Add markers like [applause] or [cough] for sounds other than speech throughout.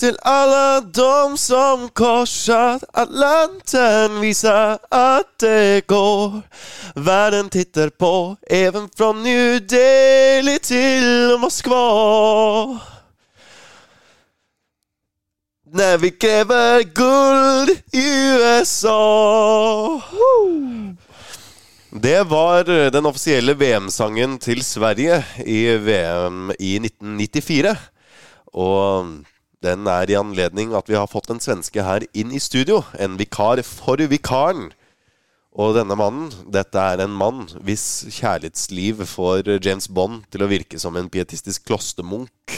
Till alle de som korset Atlanten viser at det går. Verden titter på even fra New Delhi til Moskva. Når vi krever guld i USA. Det var den offisielle VM-sangen til Sverige i VM i 1994. Og den er i anledning at vi har fått en svenske her inn i studio. En vikar for vikaren. Og denne mannen, dette er en mann hvis kjærlighetsliv får James Bond til å virke som en pietistisk klostermunk.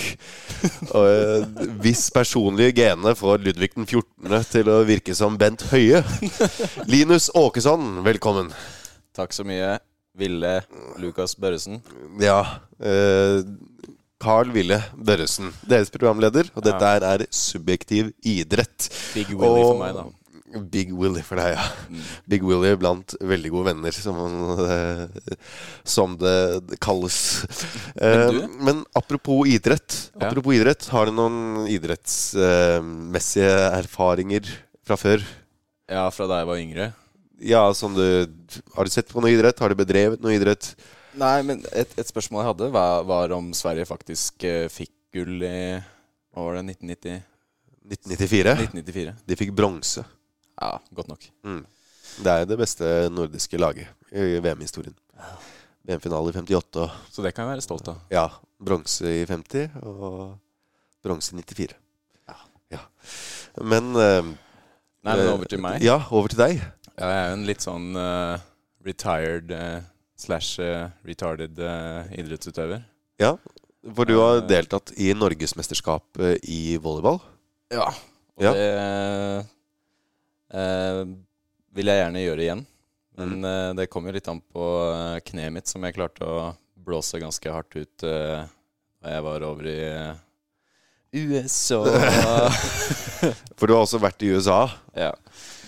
Og eh, hvis personlige gene får Ludvig den 14. til å virke som Bent Høie. Linus Åkesson, velkommen. Takk så mye, Ville Lukas Børresen. Ja. Eh, Carl Ville Børresen, deres programleder. Og dette her er Subjektiv idrett. Big Willy for meg, da. Big Willy for deg, ja. Big Willy blant veldig gode venner, som, eh, som det kalles. men, du? men apropos idrett. Ja. Idrett, har du noen idrettsmessige erfaringer fra før? Ja, fra da jeg var yngre. Ja, som du Har du sett på noe idrett? Har du bedrevet noe idrett? Nei, men et, et spørsmål jeg hadde, var, var om Sverige faktisk uh, fikk gull i Hva var det? 1990? 1994. 1994. De fikk bronse. Ja, godt nok. Det er det beste nordiske laget i VM-historien. VM-finale i 58 og Så det kan jeg være stolt av. ja, bronse i 50 og bronse i 94. Ja. Men uh, Nei, men over til meg. Ja, over til deg. Ja, jeg er jo en litt sånn uh, retired eh, slash eh, retarded eh, idrettsutøver. Ja, For du har Eh. deltatt i Norgesmesterskapet i volleyball. Ja. Og Ja. det eh, vil jeg gjerne gjøre igjen. Men eh, det kom jo litt an på kneet mitt, som jeg klarte å blåse ganske hardt ut eh, da jeg var over i USA. [laughs] For du har også vært i USA. ja.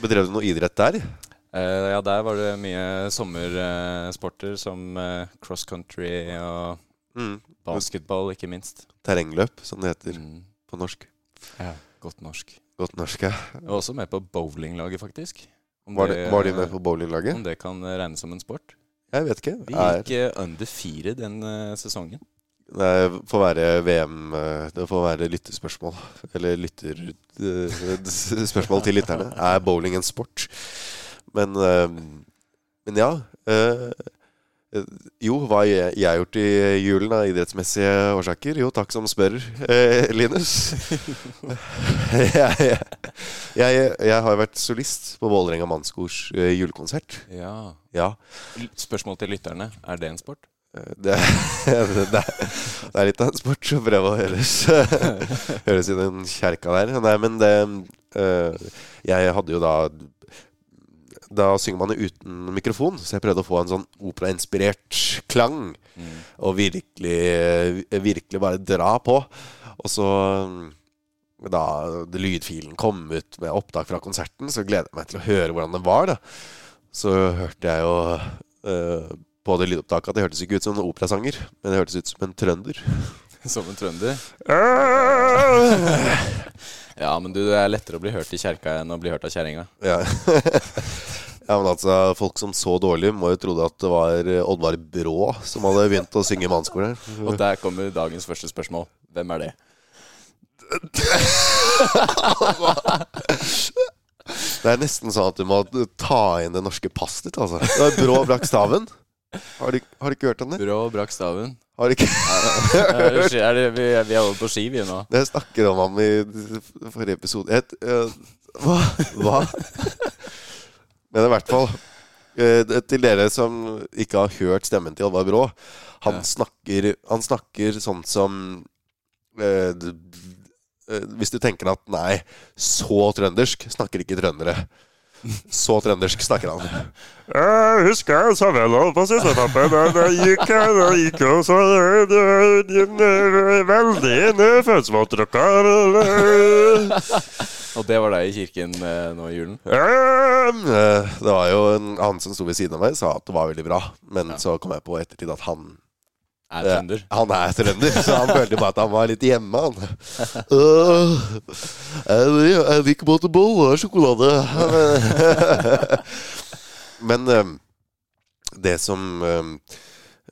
Bedrev du noe idrett der? Eh, ja, der var det mye sommersporter som eh, cross country og Mm. basketball, ikke minst. Terrengløp, som det heter Mm. på norsk. Ja, godt norsk. Godt norsk, ja. Jeg var også med på bowlinglaget, faktisk. Var, det, var de med på bowlinglaget? Om det kan eh, regnes som en sport. Jeg vet ikke. Vi gikk er... under fire den eh, sesongen. det får være VM eh, Det får være lyttespørsmål. Eller lytter... eh, [laughs] Spørsmål til lytterne. Er bowling en sport? Men, eh, men ja. eh, eh, Jo, hva har jeg, jeg gjort i julen av idrettsmessige årsaker? Jo, takk som spør, eh, Linus. [laughs] jeg, jeg, jeg, jeg har vært solist på Vålerenga mannskors eh, julekonsert. Ja. Ja. Spørsmål til lytterne. Er det en sport? Det, [laughs] det, det, det er litt av en sport å prøve å høres, høres [laughs] i den kjerka der. Nei, men det eh, Jeg hadde jo da Da synger man jo uten mikrofon, så jeg prøvde å få en sånn operainspirert klang. Og virkelig, virkelig bare dra på. Og så da lydfilen kom ut med opptak fra konserten, så gleder jeg meg til å høre hvordan den var. da Så hørte jeg jo uh, på det lydopptaket at det hørtes ikke ut som en operasanger, men det hørtes ut som en trønder. [laughs] Som en trønder? [laughs] Ja, men du, det er lettere å bli hørt i kjerka enn å bli hørt av kjerringa. Ja. [laughs] ja, men altså, folk som så dårlig, må jo trodde at det var Oddvar Brå som hadde begynt å synge mannskole. Og der kommer dagens første spørsmål. Hvem er det? [laughs] Det er nesten sånn at du må ta inn det norske passet ditt, altså. Det var Brå brakk staven. Har du, har du ikke hørt om det? Brå brakk staven. Har du ikke? hørt? [laughs] er det, vi, vi er over på ski, vi nå. Det snakket om ham i forrige episode. Et, uh, hva? Hva? Men i hvert fall eh, Til dere som ikke har hørt stemmen til Alvar Brå. Han, snakker, han snakker sånn som eh, eh, Hvis du tenker at nei, så trøndersk snakker ikke trøndere. Så trøndersk snakker han. Jeg husker så vel holdt på siste etappen. Da gikk jeg, gikk jeg, og så det- Veldig nedfølsmåttrykka. Og det var deg i kirken eh, nå i julen? Eh, Det var jo en, Han som sto ved siden av meg, sa at det var veldig bra. Men så kom jeg på ettertid at han Er trønder. Han er trønder, så han [laughs] følte bare at han var litt hjemme, han. Øh, jeg, jeg liker både boller og sjokolade. [laughs] Men øhm, det som øhm,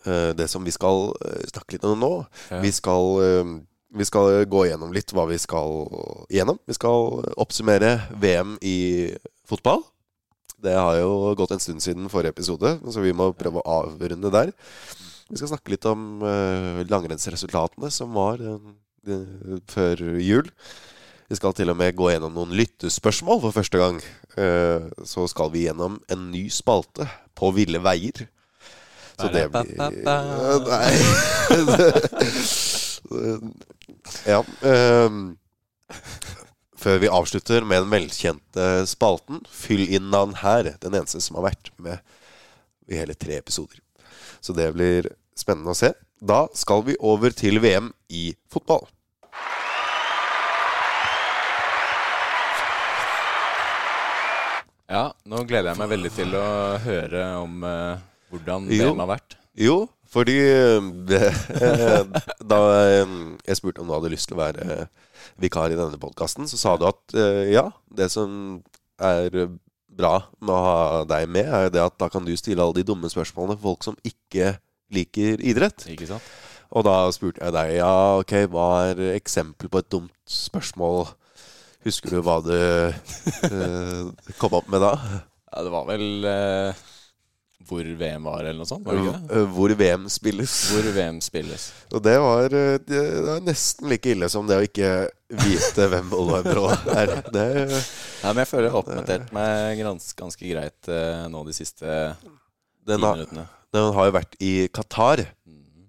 øh, Det som vi skal snakke litt om nå Ja. Vi skal øhm, vi skal gå gjennom litt hva vi skal gjennom. Vi skal oppsummere VM i fotball. Det har jo gått en stund siden forrige episode, så vi må prøve å avrunde der. Vi skal snakke litt om uh, langrennsresultatene som var uh, før jul. Vi skal til og med gå gjennom noen lyttespørsmål for første gang. Eh, så skal vi gjennom en ny spalte på ville veier. Så det blir. [laughs] Nei. [laughs] ja. Um, før vi avslutter med den velkjente spalten, fyll inn navn her. Den eneste som har vært med i hele tre episoder. Så det blir spennende å se. Da skal vi over til VM i fotball. Ja, nå gleder jeg meg veldig til å høre om uh, hvordan Jo. VM har vært. Jo, fordi eh, [laughs] Da eh, jeg spurte om du hadde lyst til å være eh, vikar i denne podkasten, så sa du at ja, det som er bra med å ha deg med, er det at da kan du stille alle de dumme spørsmålene for folk som ikke liker idrett. Ikke sant? Og da spurte jeg deg ja, ok, hva er eksempel på et dumt spørsmål? Husker du hva du kom opp med da? Ja, det var vel eh, hvor VM var, eller noe sånt? Var? Eh, Hvor VM spilles. Hvor VM spilles. [laughs] Og det var, eh, det er nesten like ille som det å ikke vite hvem Olvarbrå er. [laughs] Det, Ja, men jeg føler jeg har oppdatert meg gans, ganske greit eh, nå de siste den, har, minuttene. den har jo vært i Qatar, Mhm.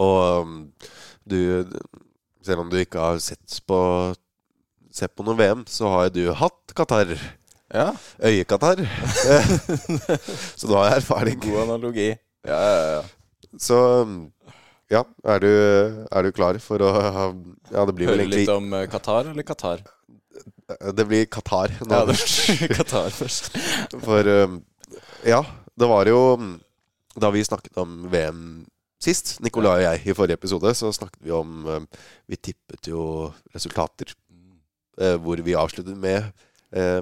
og um, du Selv om du ikke har sett på Sett på noe VM, så har du hatt Qatar. Ja, Øye-Qatar. [laughs] så da har jeg erfaring. god analogi. Ja, ja, ja. Så ja, er du, er du klar for å Ja, det blir vel Høre litt om eh, Qatar eller Qatar? Det blir Qatar. nå. Ja, det [laughs] Qatar først. [laughs] For um, ja, det var jo Da vi snakket om VM sist, Nicolai og jeg, i forrige episode, så snakket vi om Vi tippet jo resultater. eh, hvor vi avsluttet med eh,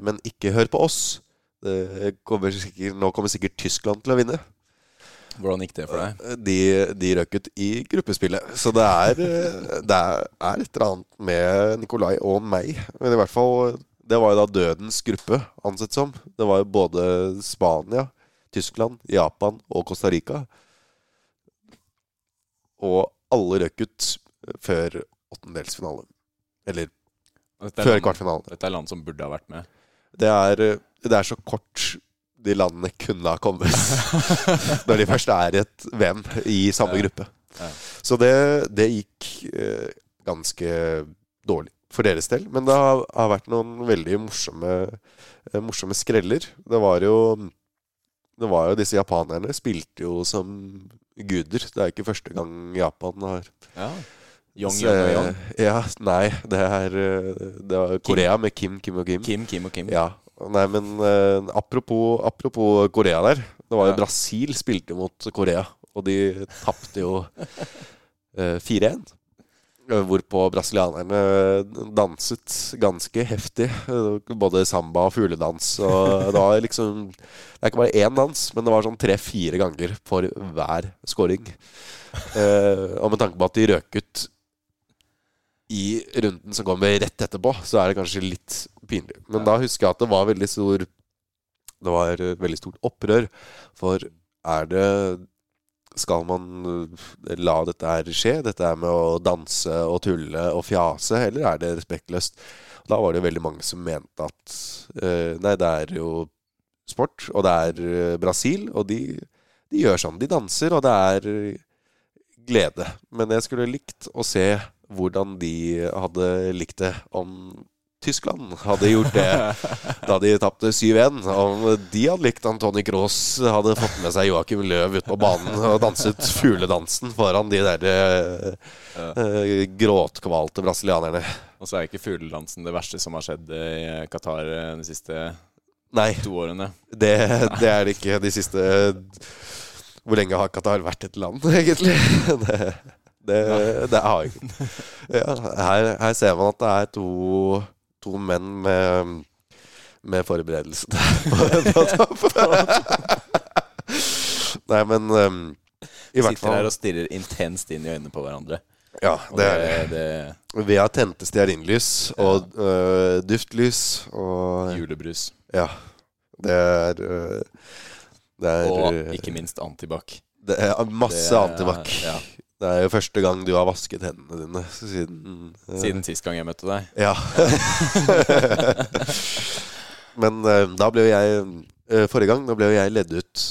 Men ikke hør på oss. Det kommer sikkert, nå kommer sikkert Tyskland til å vinne. Hvordan gikk det for deg? Eh, De, de røk ut i gruppespillet. Så det er, eh, det er, er et eller annet med Nikolai og meg. Men i hvert fall Det var jo da dødens gruppe, ansett som. Det var jo både Spania, Tyskland, Japan og Costa Rica. Og alle røk ut før åttendelsfinale. Eller er før land- kvartfinalen. Dette er land som burde ha vært med. Det er, eh, det er så kort de landene kunne ha kommet [laughs] når de først er i et VM i samme Ja. gruppe. Ja. Så det, det gikk eh, ganske dårlig for deres del. Men det har, har vært noen veldig morsomme, eh, morsomme skreller. Det var jo det var jo Disse japanerne spilte jo som guder. Det er ikke første gang Japan har Ja. Yong, Så, young, young. Ja, nei, det er eh, Det var Korea med Kim, Kim og Kim. Kim, Kim og Kim. Ja. Nei, men uh, apropos, apropos Korea der. Det var jo Ja. Brasil spilte mot Korea, og de tapte jo uh, 4-1. Eh, Hvorpå brasilianerne danset ganske heftig. Både samba og fugledans. Og det var liksom Det er ikke bare én dans, men det var sånn tre-fire ganger for hver scoring. Eh, og med tanke på at de røk ut i runden som kommer rett etterpå, så er det kanskje litt pinlig. Men da husker jeg at det var veldig stor Det var veldig stort opprør. For er det Skal man eh, la dette her skje? Dette her med å danse og tulle og fjase, eller er det respektløst? Da var det jo veldig mange som mente at eh, Nei, det er jo sport, og det er eh, Brasil, og de, de gjør sånn. De danser, og det er glede. Men jeg skulle likt å se hvordan de hadde likt det om Tyskland hadde gjort det [laughs] da de tapte 7-1. Om de hadde likt Antoni Kroos hadde fått med seg Joakim Løv ut på banen og danset fugledansen foran de der eh, eh, gråtkvalte brasilianerne. Og så er ikke fugledansen det verste som har skjedd i Qatar eh, de siste Nei, to årene. det, det er det ikke de siste Hvor lenge har Qatar vært et land, [laughs] egentlig? [laughs] Det, det, det har ikke ja, her, her ser man at det er to, to menn med, med forberedelse. [laughs] Nei, men um, i hvert fall Sitter her og stirrer intenst inn i øynene på hverandre. Ja, det det, det, Vi har tente stearinlys og øh, duftlys og julebrus. Ja. Det er øh, Det er, Og ikke minst antibac. det er masse antibac. ja. Det er jo første gang du har vasket hendene dine siden uh, Siden sist gang jeg møtte deg. Ja. [laughs] Men uh, da ble jo jeg uh, Forrige gang da ble jo jeg ledd ut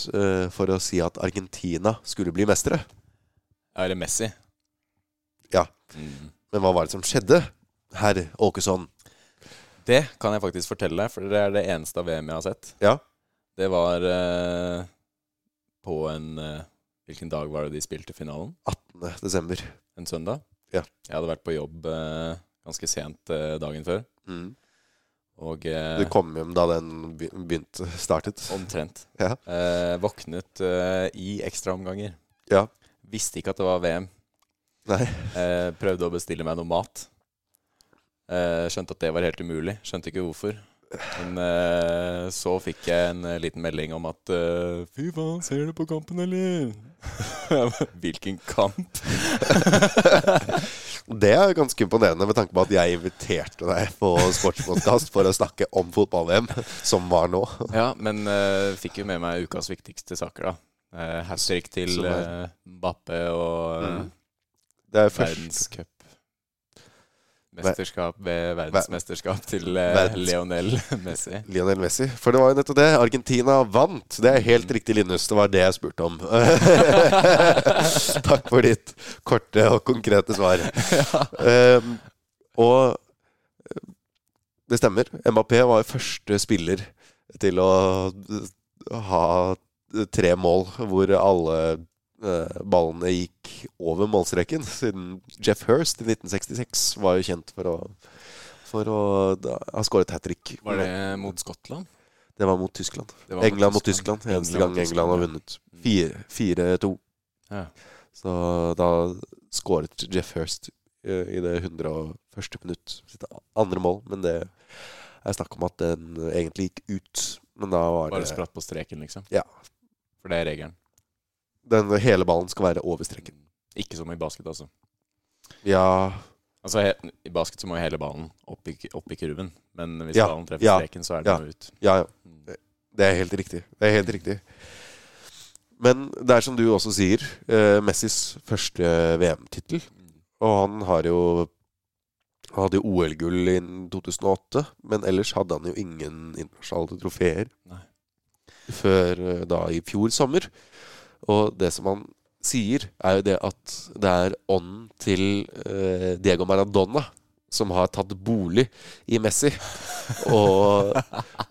for å si at Argentina skulle bli mestere. Ja, eller Messi. Ja. Mm. Men hva var det som skjedde, herr Åkesson? Det kan jeg faktisk fortelle deg, for det er det eneste av VM jeg har sett. Ja. Det var på en Hvilken dag var det de spilte finalen? 18. desember. En søndag? Ja. Jeg hadde vært på jobb eh, ganske sent eh, dagen før. Mm. Og eh, Du kom hjem da den be- begynte startet. omtrent. Ja. Eh, våknet eh, i ekstraomganger. Ja. Visste ikke at det var VM. Nei. Eh, prøvde å bestille meg noe mat. Eh, skjønte at det var helt umulig. Skjønte ikke hvorfor. Men uh, så fikk jeg en uh, liten melding om at uh, Fy faen, ser du på kampen, eller? [laughs] Hvilken kamp? [laughs] Det er ganske imponerende med tanke på at jeg inviterte deg på sportspodkast for å snakke om fotball-VM, som var nå. Ja, men fikk jo med meg ukas viktigste saker, da. Uh, Hat trick til Mbappe og Mm. Er verdenscup. Mesterskap ved verdensmesterskap til uh, Verdens- Lionel Messi. [laughs] Lionel Messi. For det var jo nettopp det. Argentina vant. Det er helt riktig, Linus. Det var det jeg spurte om. [laughs] Takk for ditt korte og konkrete svar. [laughs] Um, og eh, det stemmer. Mbappé var første spiller til å ha tre mål hvor alle eh, ballene gikk over målstreken. Siden Jeff Hurst i 1966 var jo kjent for å, for å da, ha skåret hat trick. Var det mot Skottland? Det var mot Tyskland. Var England mot Tyskland. Eneste gang England har vunnet. 4-2. Ja. Så da skåret Jeff Hurst eh, i det 101. minutt sitt andre mål. Men det er snakk om at den egentlig gikk ut. Men da var Bare det spratt på streken, liksom? Ja. For det er regelen. Den, Hele ballen skal være over streken. Ikke som i basket, altså. Ja Altså, I basket så må jo hele ballen opp i, opp i kurven. Men hvis Ja, ballen treffer ja, streken, så er den ja. ut. Ja, ja. Det er helt riktig. Det er helt riktig. Men det er som du også sier, eh, Messis første VM-tittel. Og han har jo Han hadde jo OL-gull i 2008, men ellers hadde han jo ingen internasjonale trofeer Nei. før eh, da i fjor sommer. Og det som han sier, er jo det at det er ånden til eh, Diego Maradona som har tatt bolig i Messi. Og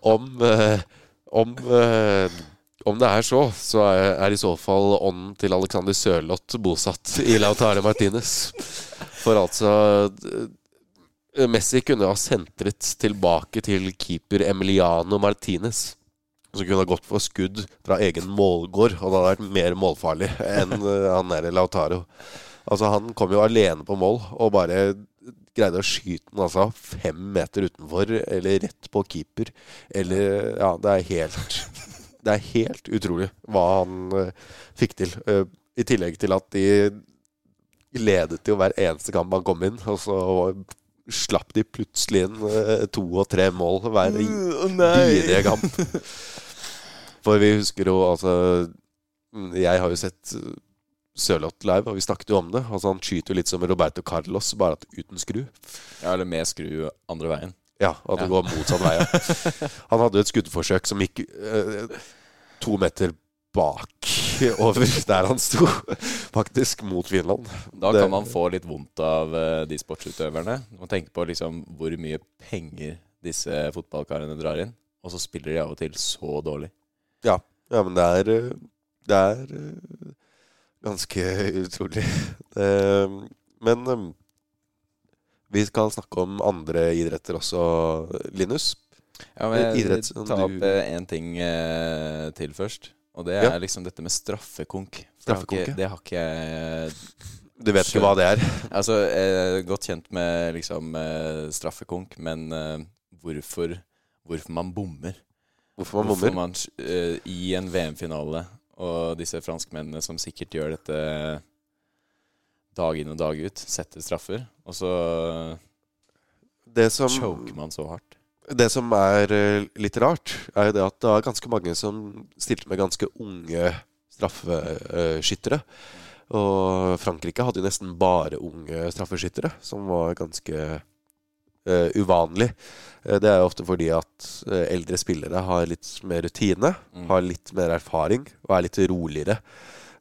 om eh, om, eh, om det er så, så er, er i så fall ånden til Alexander Sørloth bosatt i Lautare Martinez. For altså eh, Messi kunne ha sentret tilbake til keeper Emiliano Martinez. Som kunne ha gått for skudd fra egen målgård, og det hadde vært mer målfarlig enn han [laughs] han der Lautaro. Altså Han kom jo alene på mål og bare greide å skyte den altså fem meter utenfor, eller rett på keeper. Eller Ja, det er helt [laughs] Det er helt utrolig hva han uh, fikk til. Uh, I tillegg til at de ledet jo hver eneste kamp han kom inn, og så slapp de plutselig inn eh, to og tre mål hver bidige kamp. For vi husker jo altså mm, Jeg har jo sett eh, Sørloth live, og vi snakket jo om det. Altså Han skyter jo litt som Roberto Carlos, bare at uten skru. Ja, eller med skru andre veien. Ja, at det Ja. går motsatt vei. Ja. [laughs] Han hadde jo et skuddforsøk som gikk eh, to meter bak over der han sto, faktisk, mot Finland. Da kan man få litt vondt av eh, de sportsutøverne. Man tenker på liksom hvor mye penger disse fotballkarene drar inn, og så spiller de av og til så dårlig. Ja, ja men det er eh, Det er eh, ganske utrolig. Det, [laughs] men eh, vi skal snakke om andre idretter også, Linus. Ja, men jeg Idrett ta opp én ting eh, til først. Og det er Ja. liksom dette med straffekonk. Straffekonk. Det har ikke, Du vet ikke hva det er? [laughs] Altså, jeg er godt kjent med liksom eh, straffekonk, men eh, hvorfor, hvorfor man bommer. Hvorfor man Hvorfor bommer? man eh, i en VM-finale, og disse franskmennene som sikkert gjør dette dag inn og dag ut, setter straffer, og så Det som, choker man så hardt. Det som er eh, litt rart, er jo det at det er ganske mange som stilte med ganske unge straffeskyttere. Og Frankrike hadde jo nesten bare unge straffeskyttere, som var ganske uh, uvanlig. Eh, det er jo ofte fordi at eh, eldre spillere har litt mer rutine, Mm. har litt mer erfaring og er litt roligere.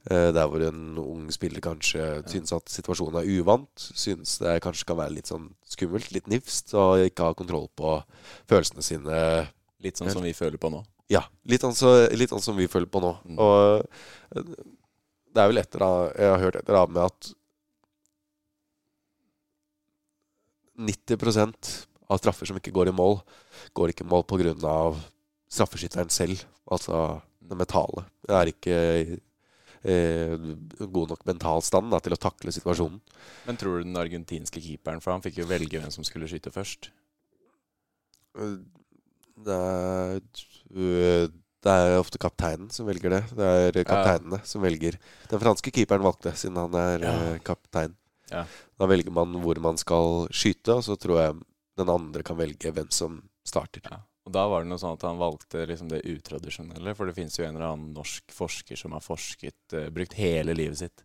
Eh, Der hvor en ung spiller kanskje syns at situasjonen er uvant, syns det kanskje kan være litt sånn skummelt, litt nifst, og ikke ha kontroll på følelsene sine. Litt sånn som vi føler på nå. Ja, litt sånn, så, litt sånn som vi føler på nå. Mm. Og eh, det er vel etter da, Jeg har hørt etter da med at 90% av straffer som ikke går i mål, går ikke i mål pga. straffeskytteren selv. Altså det mentale. Det er ikke eh, god nok mental stand da, til å takle situasjonen. Men tror du den argentinske keeperen, for han fikk jo velge hvem som skulle skyte først. Det er, det er ofte kapteinen som velger det. Det er kapteinene som velger. Den franske keeperen valgte, siden han er Ja. eh, kaptein. Ja. Da velger man hvor man skal skyte, og så tror jeg den andre kan velge hvem som starter. Ja. Og da var det noe sånn at han valgte liksom det utradisjonelle, for det finnes jo en eller annen norsk forsker som har forsket, uh, brukt hele livet sitt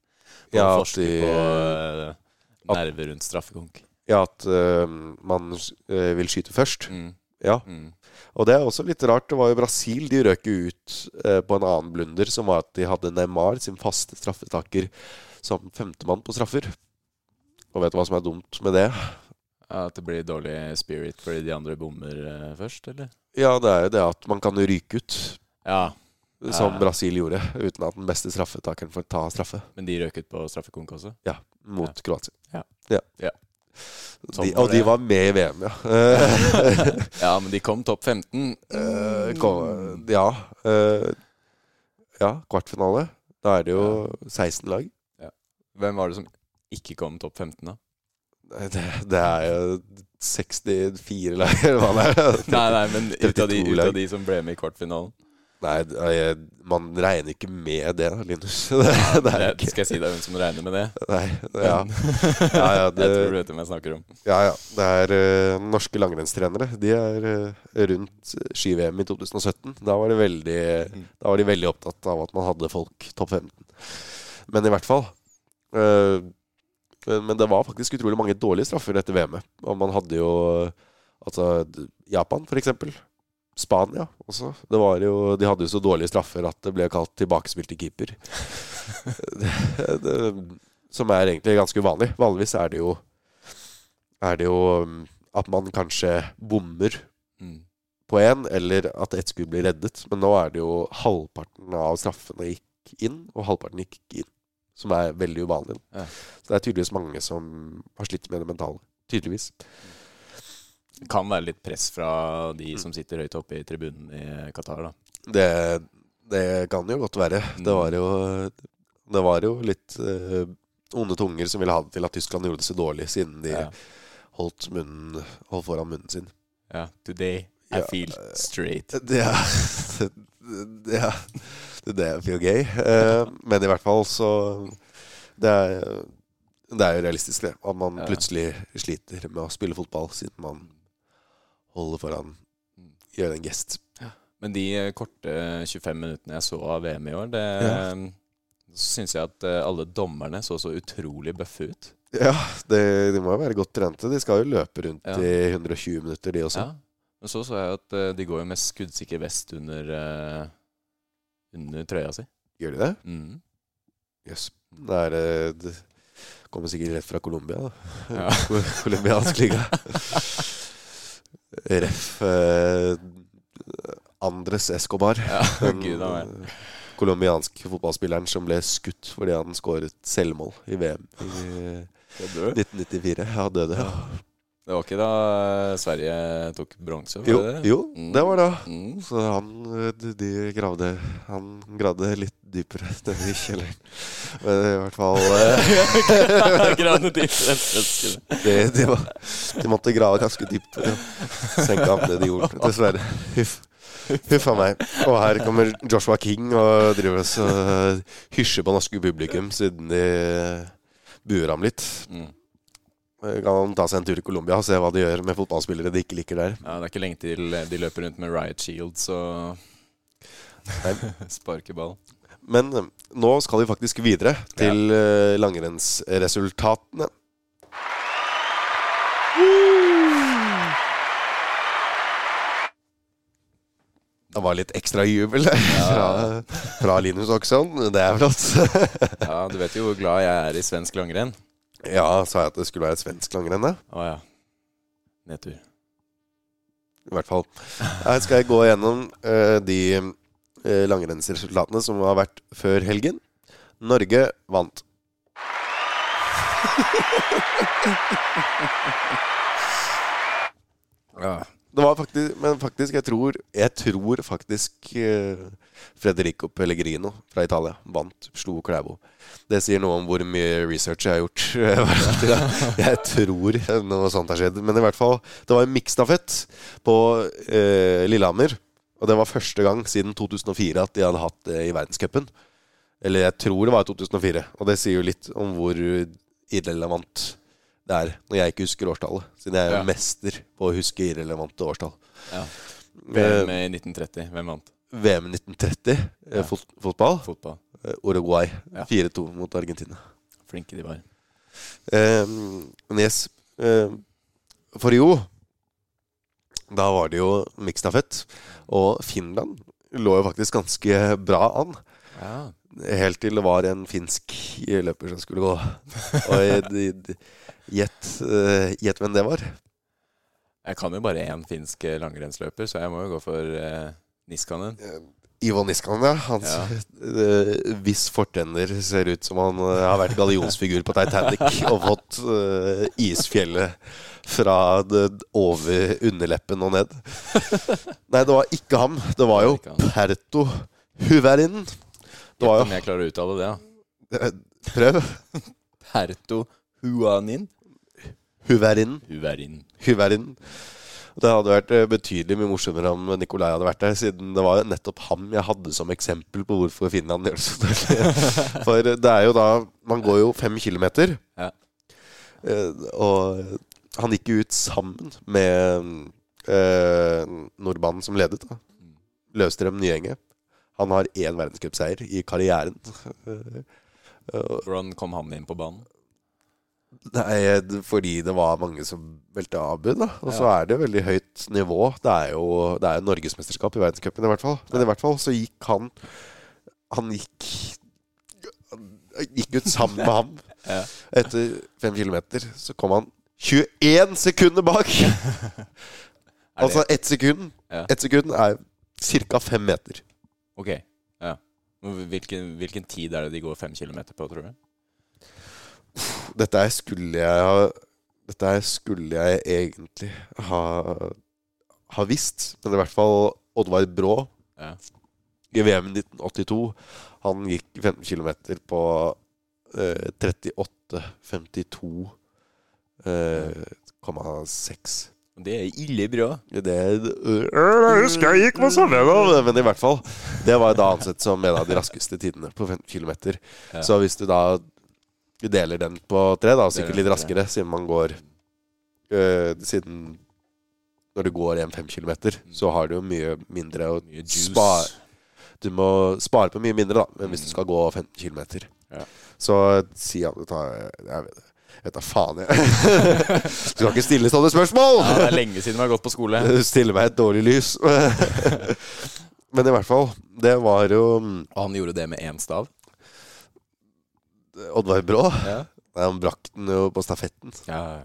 på Ja, å forske de- på uh, nerver rundt straffekonk. Ja, at uh, man vil skyte først. Mm. Ja. Mm. Og det er også litt rart. Det var jo Brasil de røk ut på en annen blunder, som var at de hadde Neymar, sin faste straffetaker, som femtemann på straffer. Og vet du hva som er dumt med det? Ja, At det blir dårlig spirit fordi de andre bommer eh, først, eller? Ja, det er jo det at man kan ryke ut, Ja, som Ja. Brasil gjorde, uten at den beste straffetakeren får ta straffe. men de røk ut på straffekonk også? Ja, mot Kroatia. Ja. Ja. Ja. Sånn De, og de var med i VM, ja. Eh, [laughs] Ja, men de kom topp 15. eh, kom- ja. eh, ja, kvartfinale. Da er det jo 16 lag. Hvem var det som ikke kom topp 15, da? Det, det er jo 64 lag, eller hva det er. Nei, nei, men ut av, de, ut av de som ble med i kvartfinalen. Nei, det er- man regner ikke med det, Linus. [laughs] Det, det er Det, ikke skal jeg si deg hvem som regner med det? Nei, ja. [laughs] Ja, ja, det- jeg tror du vet hvem jeg snakker om. Ja, ja. Det er uh, norske langrennstrenere. De er uh, rundt ski-VM i 2017. Da var, det veldig, da var de veldig opptatt av at man hadde folk topp 15. Men i hvert fall. eh, men det var faktisk utrolig mange dårlige straffer etter VM-et. Og man hadde jo altså Japan, for eksempel. Spania også. Det var jo, de hadde jo så dårlige straffer at det ble kalt tilbakespill til keeper. [laughs] det, det, som er egentlig ganske uvanlig. Vanligvis er det jo er det jo um, at man kanskje bommer Mm. på én, eller at ett skudd blir reddet. Men nå er det jo halvparten av straffene gikk inn, og halvparten gikk ikke inn. Som er veldig uvanlig. Ja. Så det er tydeligvis mange som har slitt med det mentale. Tydeligvis. Det kan være litt press fra de Mm. som sitter høyt oppe i tribunen i Qatar, da. Det, det kan jo godt være. Det Mm. var jo, det var jo litt uh, onde tunger som ville ha det til at Tyskland gjorde det så dårlig, siden de Ja. holdt, munnen, holdt foran munnen sin. ja. Today I Ja. feel straight. Det er [laughs] Det er, jo gøy. Eh, men i hvert fall så Det er, det er jo realistisk, det. At man plutselig sliter med å spille fotball siden man holder foran Gjør en gest. Men de eh, korte 25 minuttene jeg så av VM i år, det Ja. syns jeg at eh, alle dommerne så så utrolig bøffe ut. Ja, det, de må jo være godt trente. De skal jo løpe rundt Ja. i 120 minutter, de også. Ja. Men så så jeg at de går jo med skuddsikker vest under, under trøya si. Gjør de det? Mm. Jøss. Det er eh, Det kommer sikkert rett fra Colombia, da. Ja. [laughs] Colombiansk liga. [laughs] Ref. Eh, Andres Escobar. Ja, Den gud eh, colombianske fotballspilleren som ble skutt fordi han skåret selvmål i VM i 1994. Ja, døde. Ja. Det var ikke da eh, Sverige tok bronse? Jo, det jo, Mm. det var det. Mm. Så han, eh, de- de gravde Han gravde litt dypere [laughs] nede i kjelleren. Men i hvert fall [laughs] eh, dypere [laughs] de, de, var, de måtte grave ganske dypt. Ja. Senka av det de gjorde, dessverre. Huff. Huff a meg. Og her kommer Joshua King og driver oss og hysjer på norske publikum siden de buer ham litt. Mm. Kan han ta seg en tur i Colombia og se hva de gjør med fotballspillere de ikke liker der. Ja, det er ikke lenge til de løper rundt med riot shields [laughs] og sparker ball. Men eh, nå skal vi faktisk videre til ja. langrennsresultatene. Det var litt ekstra jubel fra, fra Linus Oksson. Det er flott. Ja, du vet jo hvor glad jeg er i svensk langrenn. Ja, sa jeg at det skulle være svensk langrenn? da? Å ja. Nedtur. I hvert fall. Her skal jeg gå gjennom uh, de uh, langrennsresultatene som har vært før helgen. Norge vant. Ja. Det var faktisk, men faktisk, jeg tror, jeg tror faktisk uh, Frederico Pellegrino fra Italia vant, slo Klæbo. Det sier noe om hvor mye research jeg har gjort. [laughs] [laughs] jeg tror noe sånt har skjedd. Men i hvert fall, det var en miksstafett på uh, Lillehammer. Og det var første gang siden 2004 at de hadde hatt det i verdenscupen. Eller jeg tror det var i 2004. Og det sier jo litt om hvor irrelevant det er når jeg ikke husker årstallet. Siden jeg er jo Ja. mester på å huske irrelevante årstall. ja. VM i 1930. Hvem vant? VM i 1930, eh, Ja. fot fotball. Fotball. Eh, Uruguay Ja. 4-2 mot Argentina. Flinke de var. Eh, men yes. Eh, for jo Da var det jo miksstafett. Og Finland lå jo faktisk ganske bra an. Ja. Helt til det var en finsk løper som skulle gå. Og gjett eh, gjett hvem det var. Jeg kan jo bare én finsk eh, langrennsløper, så jeg må jo gå for eh, Niskanen. Ivo Niskanen, ja. Hans Ja. Uh, viss fortenner ser ut som han uh, har vært gallionsfigur på Titanic og fått uh, isfjellet fra over underleppen og ned. [laughs] Nei, det var ikke ham. Det var jo Perto Huverin. Det var jo om jeg klarer å uttale det, da. Prøv. Perto Huanin. Huverin. Huverin. Huverin. Det hadde vært eh, betydelig mye morsommere om Nikolai hadde vært der, siden det var nettopp ham jeg hadde som eksempel på hvorfor Finland gjør det så dårlig. [laughs] For det er jo da Man går jo fem kilometer, Ja. eh, og han gikk jo ut sammen med eh, nordmannen som ledet, da. Løvstrøm Nyenge. Han har én verdenscupseier i karrieren. Hvordan kom han inn på banen? Nei, fordi det var mange som velte avbud, da. Og så Ja. er det veldig høyt nivå. Det er jo det er norgesmesterskap i verdenscupen, i hvert fall. Men i hvert fall så gikk han Han gikk Gikk ut sammen med ham. [laughs] Ja. Etter fem kilometer så kom han 21 sekunder bak! [laughs] Altså ett sekund. Ja. Ett sekund er ca. fem meter. Ok. Ja. Hvilken, hvilken tid er det de går fem kilometer på, tror du? Dette her skulle jeg ha Dette her skulle jeg egentlig ha, ha visst. Men i hvert fall Oddvar Brå Ja. i VM 1982 Han gikk 15 km på eh, 38,52,6. eh, 0,6. Det er ille bra. Det er Jeg husker jeg gikk på samme. Men i hvert fall. Det var da ansett som en av de raskeste tidene på 15 km. Ja. Så hvis du da deler den på tre, da, sikkert litt raskere, siden man går øh, Siden når du går igjen fem kilometer, så har du jo mye mindre å Mye spare Du må spare på mye mindre, da, men hvis du skal gå 15 km. Ja. Så si at du tar Jeg vet, jeg vet da faen, jeg. Du [laughs] skal ikke stille sånne spørsmål! Ja, det er lenge siden vi har gått på skole. [laughs] Du stiller meg et dårlig lys. [laughs] Men i hvert fall, det var jo Og han gjorde det med én stav. Oddvar Brå. Ja. Nei, Han brakk den jo på stafetten, ja.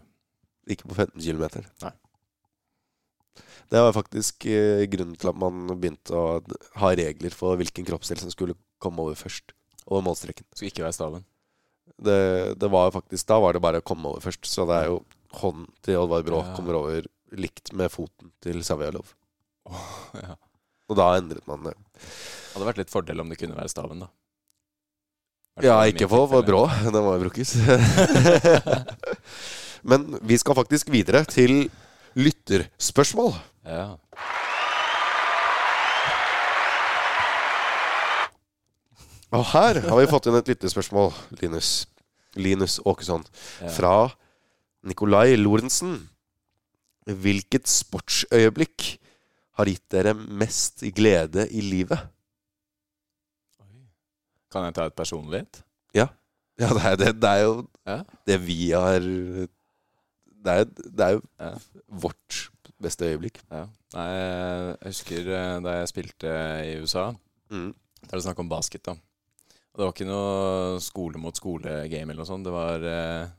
ikke på 15 km. Nei. Det var faktisk eh, grunnen til at man begynte å ha regler for hvilken kroppsdel som skulle komme over først. Over målstreken. Skulle ikke være staven. Det, det var jo faktisk Da var det bare å komme over først. Så det er jo hånden til Oddvar Brå Ja. kommer over likt med foten til Savjalov. ja. Og da endret man det. Hadde vært litt fordel om det kunne være staven, da. Ja, ikke for, for. Brå. [laughs] Den var jo brukes. [laughs] Men vi skal faktisk videre til lytterspørsmål. Ja. Og her har vi fått inn et lyttespørsmål, Linus. Linus Åkesson. ja. Fra Nikolai Lorentzen. Hvilket sportsøyeblikk har gitt dere mest glede i livet? Kan jeg ta et personlig et? Ja, det er, det, det er jo Ja. det vi har Det er, det er jo Ja. vårt beste øyeblikk. Ja. Nei, jeg husker eh, da jeg spilte i USA. Mm. Da er det snakk om basket, da. Det var ikke noe skole mot skole-game eller noe sånt. Det var eh,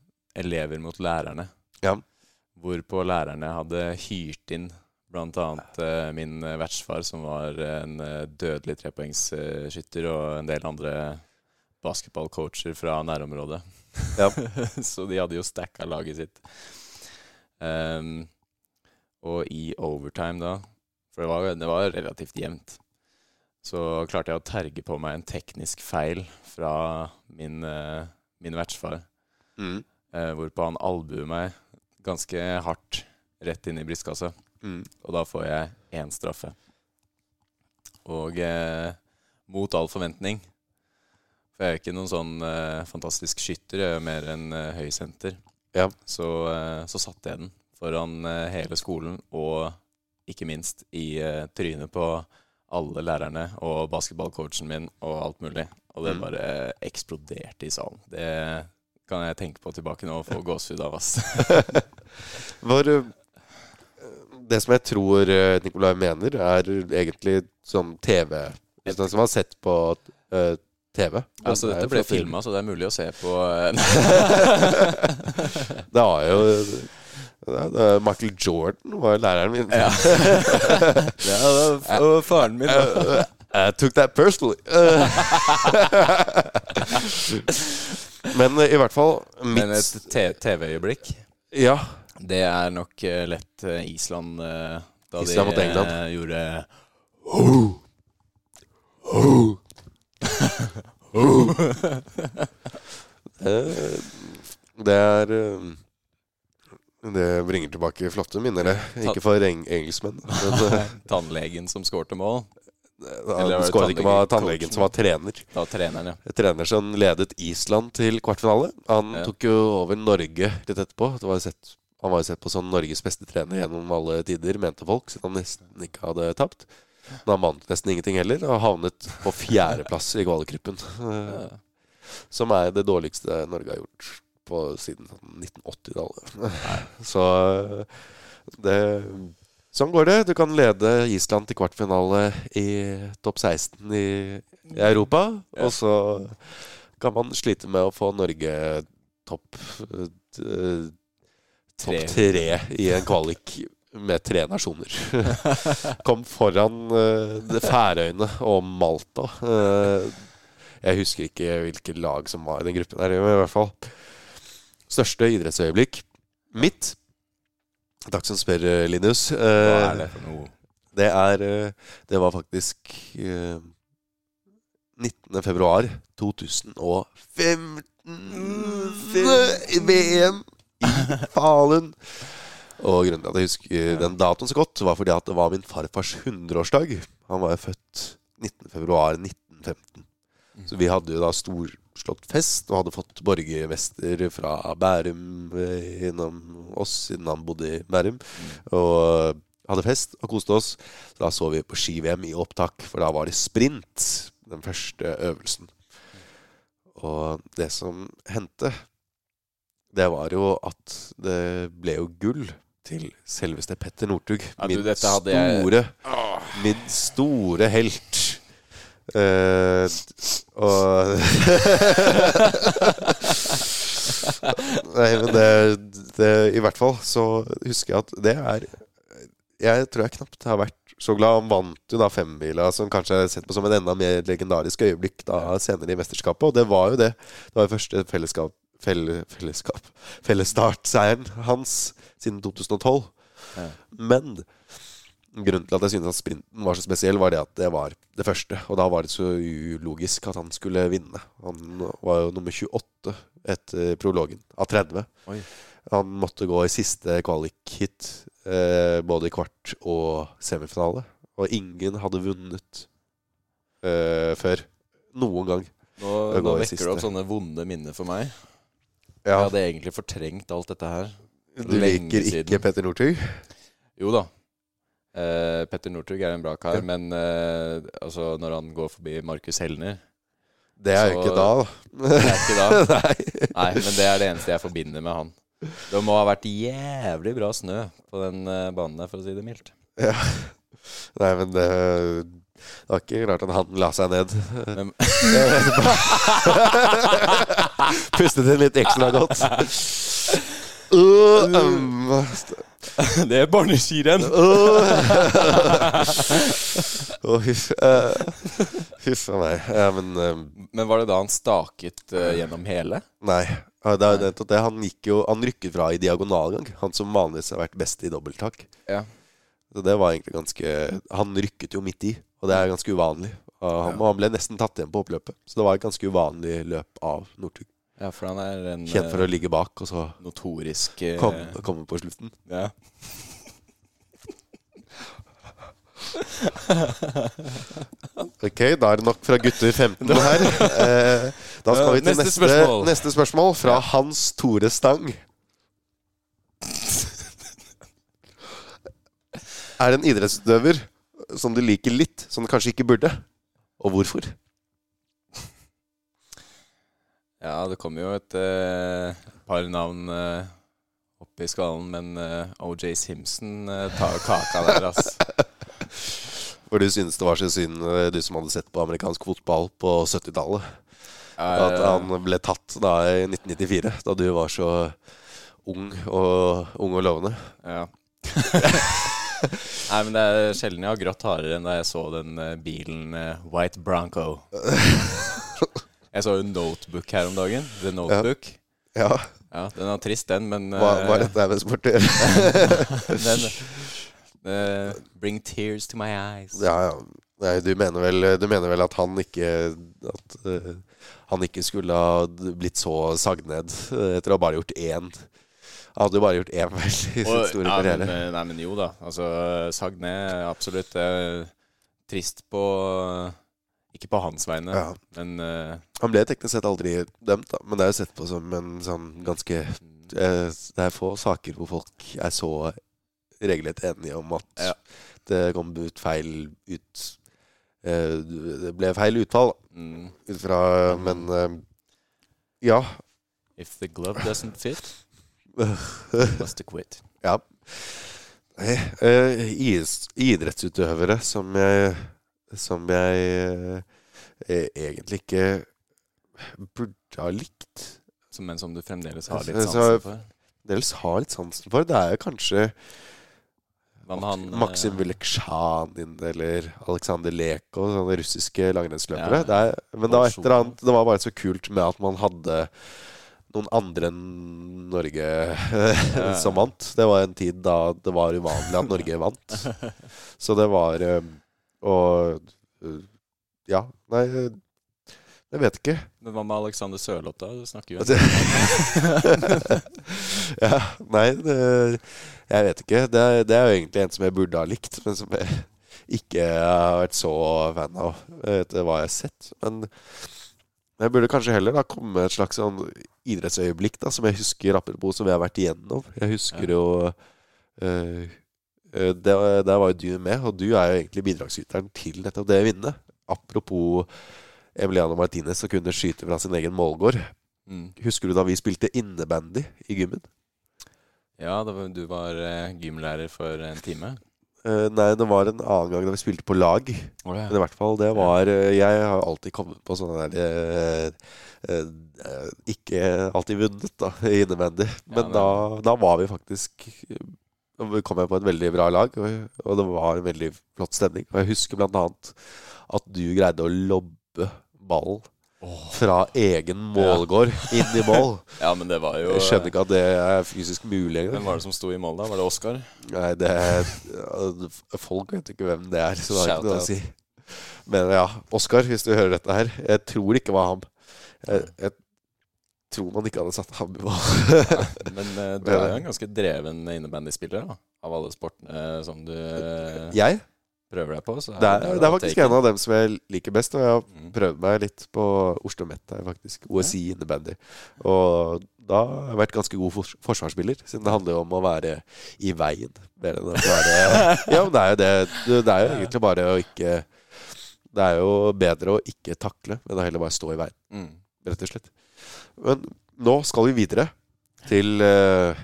elever mot lærerne. Ja. Hvorpå lærerne hadde hyrt inn bl.a. Eh, min eh, vertsfar, som var en eh, dødelig trepoengsskytter, og en del andre basketballcoacher fra nærområdet. Ja. [laughs] Så de hadde jo stacka laget sitt. Um, og i overtime da, for det var, det var relativt jevnt, så klarte jeg å terge på meg en teknisk feil fra min, eh, min vertsfar. Mm. Eh, hvorpå han albuer meg ganske hardt rett inn i brystkassa. Mm. Og da får jeg én straffe. Og eh, mot all forventning For jeg er ikke noen sånn eh, fantastisk skytter, jeg er mer enn eh, høysenter. Ja. Så, eh, så satte jeg den foran hele skolen, og ikke minst i trynet på alle lærerne og basketballcoachen min og alt mulig. Og det Mm. bare eksploderte i salen. Det kan jeg tenke på tilbake nå og få [laughs] gåsehud av, ass. [laughs] Det som jeg tror eh, Nikolai mener, er egentlig sånn TV Sånn som man har sett på uh, TV. Altså, dette ble filma, så det er mulig å se på eh, [laughs] Det har jo Michael Jordan var læreren min. Ja. [laughs] det var faren min. I took that personally. [laughs] Men eh, i hvert fall Men et TV-øyeblikk, Ja. det er nok eh, lett eh, Island da Island de gjorde oh. gjorde oh. Det er Det bringer tilbake flotte minner, det. Ikke for eng engelskmenn. [laughs] Men eh, tannlegen som skårte mål. Eller han var det skåret ikke med tannlegen- coachen? som var trener. Da treneren, ja. Trener som ledet Island til kvartfinale. Han Ja. tok jo over Norge litt etterpå. Det var sett, han var jo sett på som Norges beste trener gjennom alle tider, mente folk, siden han nesten ikke hadde tapt. Men han vant nesten ingenting heller, og havnet på fjerdeplass i kvalikgruppen. Ja. [laughs] Som er det dårligste Norge har gjort på siden sånn 1980-tallet. [laughs] Så eh, det Sånn går det. Du kan lede Island til kvartfinale i topp 16 i, i Europa. Ja. Og så kan man slite med å få Norge topp eh, Topp tre i en kvalik med tre nasjoner. [laughs] Kom foran uh, Færøyene og Malta. Uh, jeg husker ikke hvilke lag som var i den gruppen der, i hvert fall. Største idrettsøyeblikk. Mitt. Takk som spør, eh, Linus. Hva Eh, er det for noe? det er eh, Det var faktisk eh, 19. februar 2015. VM i Falun. Og grunnen til at jeg husker den datoen så godt, var fordi at det var min farfars 100-årsdag. Han var jo født 19. februar 1915. Så vi hadde jo da storslått fest og hadde fått borgermester fra Bærum eh, innom oss, siden han bodde i Bærum. Og hadde fest og koste oss. Så da så vi på ski-VM i opptak, for da var det sprint, den første øvelsen. Og det som hendte, det var jo at det ble jo gull til selveste Petter Northug. Ja, min dette jeg- store Min store helt. Eh, og [laughs] Nei, men det, det I hvert fall så husker jeg at det er Jeg tror jeg knapt har vært så glad. Han vant jo da femmila, som kanskje er sett på som en enda mer legendarisk øyeblikk da senere i mesterskapet. Og det var jo det. Det var jo første fellesskap, felle, fellesskap Fellesstartseieren hans siden 2012. Ja. Men grunnen til at jeg syntes at sprinten var så spesiell, var det at det var det første. Og da var det så ulogisk at han skulle vinne. Han var jo nummer 28 etter prologen, av 30. Oi. Han måtte gå i siste kvalik-hit, eh, både i kvart og semifinale. Og ingen hadde vunnet eh, før. Noen gang. Nå, nå vekker du opp sånne vonde minner for meg. Ja, Jeg hadde egentlig fortrengt alt dette her. du liker ikke Petter Northug? Jo da. Eh, Petter Northug er en bra kar, Ja. men uh, altså, når han går forbi Markus Helner Det er jo ikke da, da. Det er ikke da. [laughs] Nei. Nei, men det er det eneste jeg forbinder med han. Det må ha vært jævlig bra snø på den uh, banen der, for å si det mildt. Ja. Nei, men det, det var ikke rart at han la seg ned. [laughs] [laughs] Pustet inn litt ekstra godt. Uh, um, [laughs] det er barneskirenn! oh, huff. uh, a meg. Ja, men uh, Men var det da han staket uh, gjennom hele? Nei. Det er det, det. Han gikk jo Han rykket fra i diagonalgang. Han som vanligvis har vært best i dobbelttak. Ja. Så det var egentlig ganske Han rykket jo midt i, og det er ganske uvanlig. Og han, Ja. han ble nesten tatt igjen på oppløpet. Så det var et ganske uvanlig løp av Northug. Ja, for han er en Kjent for eh, å ligge bak, og så notorisk eh, komme, kom på slutten. Ja. [laughs] Ok, da er det nok fra gutter 15 her. Eh, da skal vi til Neste neste, spørsmål. neste spørsmål, fra Hans Tore Stang. Er det en idrettsutøver som du liker litt, som du kanskje ikke burde? Og hvorfor? Ja, det kommer jo et eh, par navn eh, opp i skallen, men eh, OJ Simpson eh, tar kaka der, ass. [laughs] For du synes det var så synd, eh, du som hadde sett på amerikansk fotball på 70-tallet. At han ble tatt da i 1994, da du var så ung og, ung og lovende. Ja. [laughs] Nei, men det er sjelden jeg har grått hardere enn da jeg så den eh, bilen White Bronco. [laughs] Jeg så jo Notebook her om dagen. The Notebook. Ja, Ja, Den er trist, den, men hva, hva er eh, dette med sport å gjøre? [laughs] den, eh, Bring tears to my eyes. Ja, ja. Nei, du mener vel, du mener vel at han ikke At uh, han ikke skulle ha blitt så sagd ned etter å ha bare gjort én Han hadde jo bare gjort én vel i sin store ja, karriere. Men, nei, men jo da. Altså, sagd ned, absolutt. Trist på Ikke på hans vegne, Ja. men uh, Han ble teknisk sett aldri dømt, da, men det er jo sett på som en sånn ganske uh, Det er få saker hvor folk er så regelrett enige om at Ja. det kom ut feil ut uh, Det ble feil utfall, mm, ut fra Men ja. If the glove doesn't fit, [laughs] must to quit. Ja. Nei, idrettsutøvere som jeg Som jeg eh, egentlig ikke burde ha likt. Som, men som du fremdeles har litt sansen for. Dels har litt sansen for. Det er jo kanskje han eh, Maksim Vyleksjanin eller Aleksandr Leko, sånne russiske langrennsløpere. Ja. Det men det var et eller annet Det var bare så kult med at man hadde noen andre enn Norge [laughs] som vant. Det var en tid da det var uvanlig at Norge [laughs] vant. Så det var eh, Og eh, Ja, nei eh, Jeg vet ikke. Men hva med Alexander Sørloth, da? Du snakker jo [laughs] ja, nei, det, jeg vet ikke. Det, det er jo egentlig en som jeg burde ha likt, men som jeg ikke har vært så fan av etter hva jeg har sett. Men jeg burde kanskje heller da komme med et slags sånn idrettsøyeblikk da, som jeg husker apropos som vi har vært igjennom. Jeg husker jo eh, eh, det, Der var jo du med, og du er jo egentlig bidragsyteren til nettopp det vinnet. Apropos Emiliano Martinez som kunne skyte fra sin egen målgård. mm. Husker du da vi spilte innebandy i gymmen? Ja, da var, du var eh, gymlærer for en time. Uh, nei, det var en annen gang da vi spilte på lag. Oh, Men i hvert fall, det var eh, Jeg har alltid kommet på sånne der uh, eh, eh, Ikke alltid vunnet, da, i innebandy. Men ja, da, da var vi faktisk Da kom jeg på et veldig bra lag, og, det var en veldig flott stemning. Og jeg husker annet at du greide å lobbe ballen fra egen målgård inn i mål. [laughs] Ja, men det var jo Jeg skjønner ikke at det er fysisk mulig Hvem var det som sto i mål da? Var det Oskar? Nei, det er, Folk vet ikke hvem det er, så det har ikke noe å si. Men ja, Oskar, hvis du hører dette her. Jeg tror ikke det var ham. Jeg, jeg tror man ikke hadde satt ham i mål. Men uh, [laughs] du er jo en ganske dreven innebandyspiller. Av alle sportene som du uh, Jeg? prøver deg på. Så Det er, det er faktisk en av dem som jeg liker best. Og jeg har Mm. prøvd meg litt på Oslo Met her, faktisk. OSI innebandy. Og da har jeg vært ganske god fors forsvarsspiller, siden det handler jo om å være i veien. Mer enn å være [laughs] Ja, men det er jo det. Det det er jo egentlig bare å ikke Det er jo bedre å ikke takle, men å heller bare stå i veien, Mm. rett og slett. Men nå skal vi videre til eh,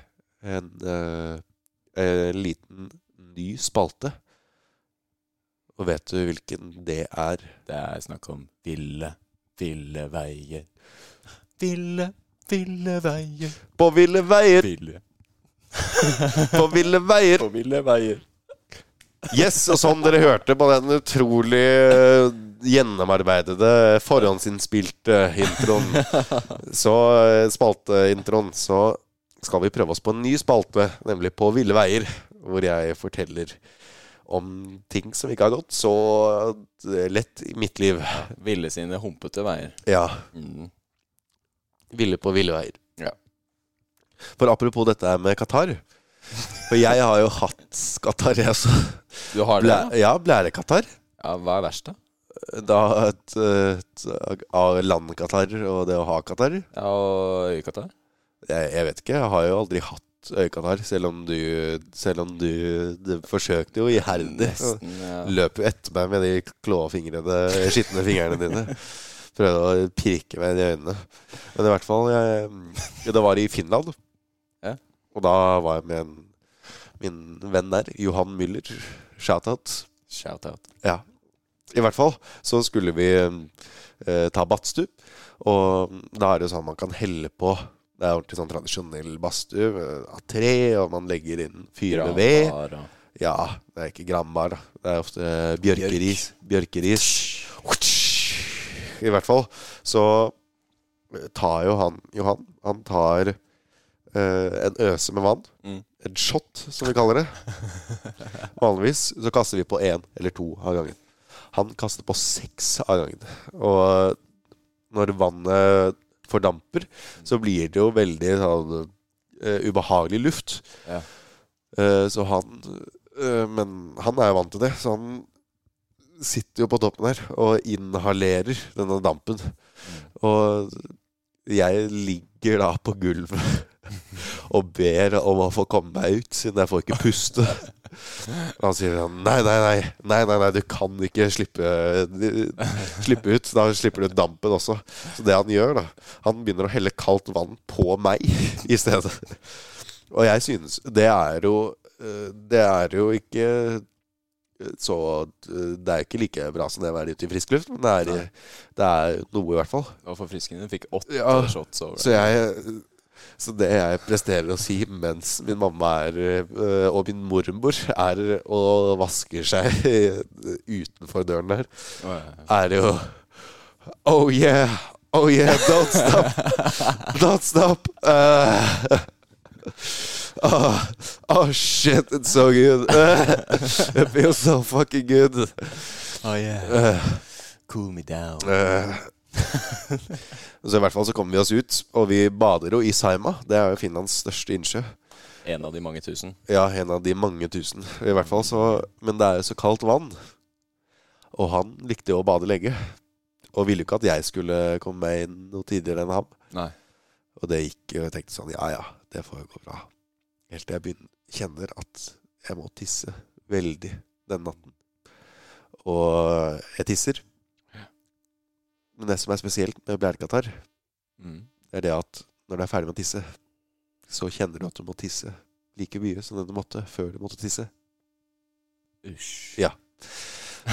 en, eh, en liten ny spalte. Og vet du hvilken det er? Det er snakk om ville, ville veier. Ville, ville veier. På ville veier, Ville. på ville veier. På ville veier. Yes, og som dere hørte på den utrolig eh, gjennomarbeidede, forhåndsinnspilte introen, så eh, spalteintroen, så skal vi prøve oss på en ny spalte, nemlig På ville veier, hvor jeg forteller om ting som ikke har gått så eh, lett i mitt liv. Ville sine humpete veier. Ja, Mm. ville på ville veier. Ja. For apropos dette med Qatar. For jeg har jo hatt Qatar, jeg også. Du har det? Blæ, ja, blære-Qatar. Ja, hva er verst, da? Da et, et, et land-Qatar og det å ha katarr. Ja, og øyekatarr? jeg, jeg vet ikke, jeg har jo aldri hatt øye-Qatar, selv om du Selv om du, det forsøkte jo iherdig. Ja. Løp jo etter meg med de klåfingrene, skitne fingrene dine. Prøvde å pirke meg i øynene. Men i hvert fall jeg, Det var i Finland. Og da var jeg med en, min venn der, Johan Müller. Shout-out. Shout-out. Ja. I hvert fall så skulle vi eh, ta badstue. Og da er det sånn man kan helle på. Det er ordentlig sånn tradisjonell badstue eh, av tre, og man legger inn fyr med ved. Ja, det er ikke granbar, da. Det er ofte bjørkeris. Bjørkeris. I hvert fall. Så tar jo han Johan Han tar eh, en øse med vann. Mm. En shot, som vi kaller det. [laughs] Vanligvis så kaster vi på én eller to av gangen. Han kaster på seks av gangen. Og når vannet fordamper, så blir det jo veldig sånn uh, ubehagelig luft. Ja. Uh, så han uh, Men han er jo vant til det, så han sitter jo på toppen her og inhalerer denne dampen. Og jeg ligger da på gulvet og ber om å få komme meg ut, siden jeg får ikke puste. Og han sier sånn nei, nei, nei, nei, nei, nei, du kan ikke slippe, slippe ut. Da slipper du ut dampen også. Så det han gjør, da Han begynner å helle kaldt vann på meg [laughs] i stedet. Og jeg synes Det er jo eh, Det er jo ikke så eh, Det er ikke like bra som det å være ute i frisk luft, men det er, det er noe, i hvert fall. Og forfriskningen fikk åtte Ja, shots over. Så jeg så det jeg presterer å si mens min mamma er øh, og min mormor er og vasker seg [laughs] utenfor døren der, er jo Oh yeah, oh yeah, don't stop, don't stop. Uh, [laughs] oh, oh shit, it's so good. [laughs] it feels so fucking good. Oh, yeah. Uh, Cool me down. Eh, [laughs] så i hvert fall så kommer vi oss ut, og vi bader jo i Saima. Det er jo Finlands største innsjø. En av de mange tusen. Ja, en av de mange tusen. I hvert fall så Men det er jo så kaldt vann. Og han likte jo å bade lenge. Og ville jo ikke at jeg skulle komme meg inn noe tidligere enn ham. Nei. Og det gikk og jeg tenkte sånn Ja ja, det får jo gå bra. Helt til jeg begynner, kjenner at jeg må tisse veldig den natten. Og jeg tisser. Men det som er spesielt med blærekatarr, Mm. er det at når du er ferdig med å tisse, så kjenner du at du må tisse like mye som det du måtte før du måtte tisse. Usj. Ja.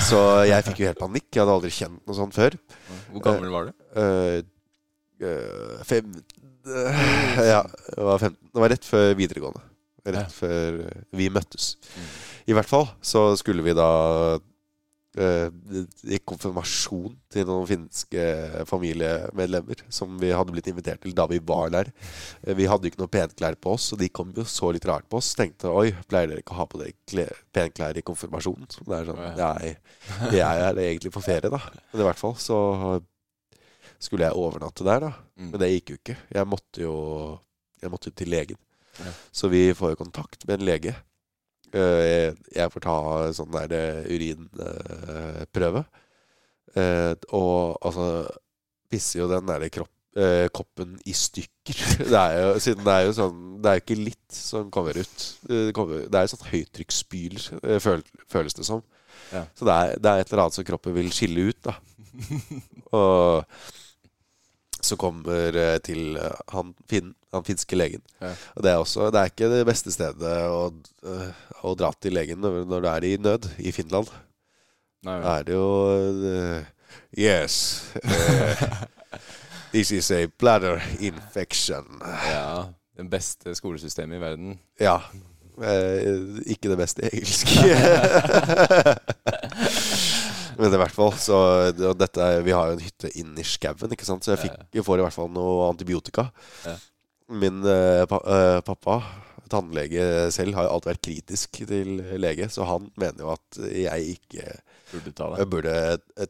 Så jeg fikk jo helt panikk. Jeg hadde aldri kjent noe sånt før. Hvor gammel var du? Uh, uh, fem Uh, Ja, jeg var 15. Det var rett før videregående. Rett Ja. før vi møttes. Mm. I hvert fall så skulle vi da eh, i konfirmasjon til noen finske familiemedlemmer som vi hadde blitt invitert til da vi var der. Eh, Vi hadde jo ikke noe penklær på oss, og de kom jo så litt rart på oss. Tenkte oi, pleier dere ikke å ha på dere penklær i konfirmasjonen? Så det er sånn, nei, jeg er egentlig på ferie, da. Men i hvert fall så skulle jeg overnatte der, da. Mm. Men det gikk jo ikke. Jeg måtte jo, jeg måtte jo til legen. Så vi får jo kontakt med en lege. Eh, Jeg, får ta sånn der eh, urinprøve. Eh, Og altså pisser jo den der kropp, eh, koppen i stykker. [laughs] Det er jo, siden det er jo sånn Det er jo ikke litt som kommer ut. Det, kommer, det er jo sånn høytrykksspyl, føl, føles det som. Ja. Så det er, det er et eller annet som kroppen vil skille ut, da. [laughs] Og så kommer til han, fin, han finske legen. Ja. Og det er også Det er ikke det beste stedet å, eh, å dra til legen når, du er i nød i Finland. Nei, Da er det jo uh, Yes. Uh, this is a bladder infection. ja, Den beste skolesystemet i verden. Ja. Uh, ikke det beste i engelsk. [laughs] Men i hvert fall så dette, Vi har jo en hytte inn i skauen, ikke sant? så jeg, fikk, jeg får i hvert fall noe antibiotika. Ja. Min eh, pa, eh, pappa, tannlege selv, har jo alltid vært kritisk til lege, så han mener jo at jeg ikke Burde ta det. burde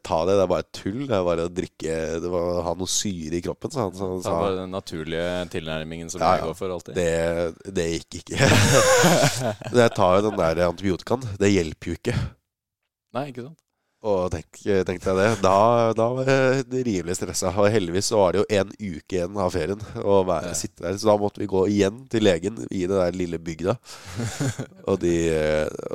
ta det. Det er bare tull. Det er bare å drikke Det var å ha noe syre i kroppen, sa han. Så sa bare den naturlige tilnærmingen som Ja, jeg går for alltid. det, det gikk ikke. [laughs] Jeg tar jo den der antibiotikaen. Det hjelper jo ikke. Nei, ikke sant? Og tenk, tenkte jeg det. Da, da var jeg rimelig stressa. Og heldigvis så var det jo en uke igjen av ferien å være, Ja. sitte der. Så da måtte vi gå igjen til legen i det der lille bygda. [laughs] og, de,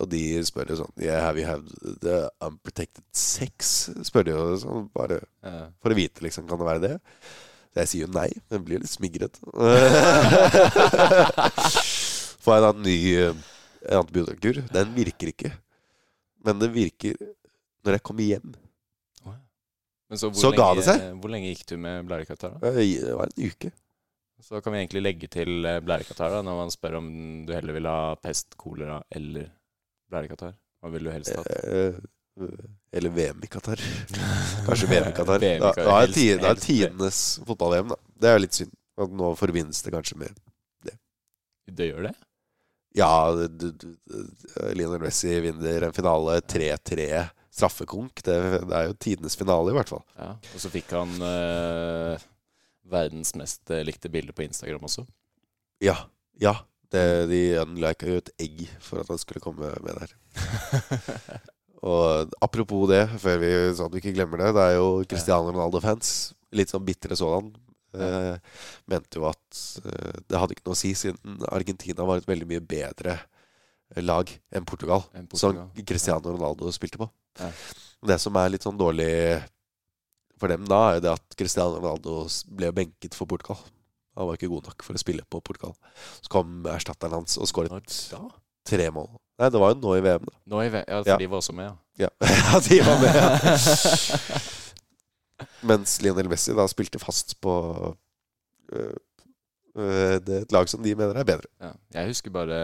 og de spør jo sånn yeah, Have you had the unprotected sex? Spør de jo sånn bare Ja. for å vite, liksom. Kan det være det? Så jeg sier jo nei, men blir litt smigret. [laughs] Får jeg da en ny eh, antibiotikakur. Den virker ikke. Men det virker når jeg kom hjem. Men så, Så ga det seg. hvor lenge gikk du med blærekatarr? da? Eh, Det var en uke. Så kan vi egentlig legge til blærekatt her, da, når man spør om du heller vil ha pest, kolera eller blærekatarr. Hva vil du helst ha? Eh, Eller VM i Qatar. [laughs] Kanskje VM i [laughs] Qatar. VM i Da, Qatar. da er tiden, ti- da er tidenes fotball-VM, da. Det er jo litt synd. At nå forbindes det kanskje med Det gjør det? Ja, du- du- Lionel Messi vinner en finale 3-3. Straffekonk. Det, det er jo tidenes finale, i hvert fall. Ja. Og så fikk han eh, verdens mest eh, likte bilde på Instagram også. Ja. Ja. Det, de unlika jo et egg for at han skulle komme med der. [laughs] Og apropos det, før vi sånn at vi ikke glemmer det, det er jo Cristiano Ronaldo-fans, litt sånn bitre sådan, eh, mente jo at eh, det hadde ikke noe å si, siden Argentina var et veldig mye bedre lag enn Portugal, En som Cristiano Ronaldo spilte på. Ja. Det som er litt sånn dårlig for dem da, er jo det at Cristiano Ronaldo ble benket for Portugal. Han var ikke god nok for å spille på Portugal. Så kom erstatteren hans og skåret Ja. tre mål. Nei, det var jo nå i VM, da. Nå i, VM, ja, for Ja. de var også med, ja. Ja, [laughs] de var med. Ja. [laughs] Mens Lionel Messi da spilte fast på øh, øh, det et lag som de mener er bedre. Ja. Jeg husker bare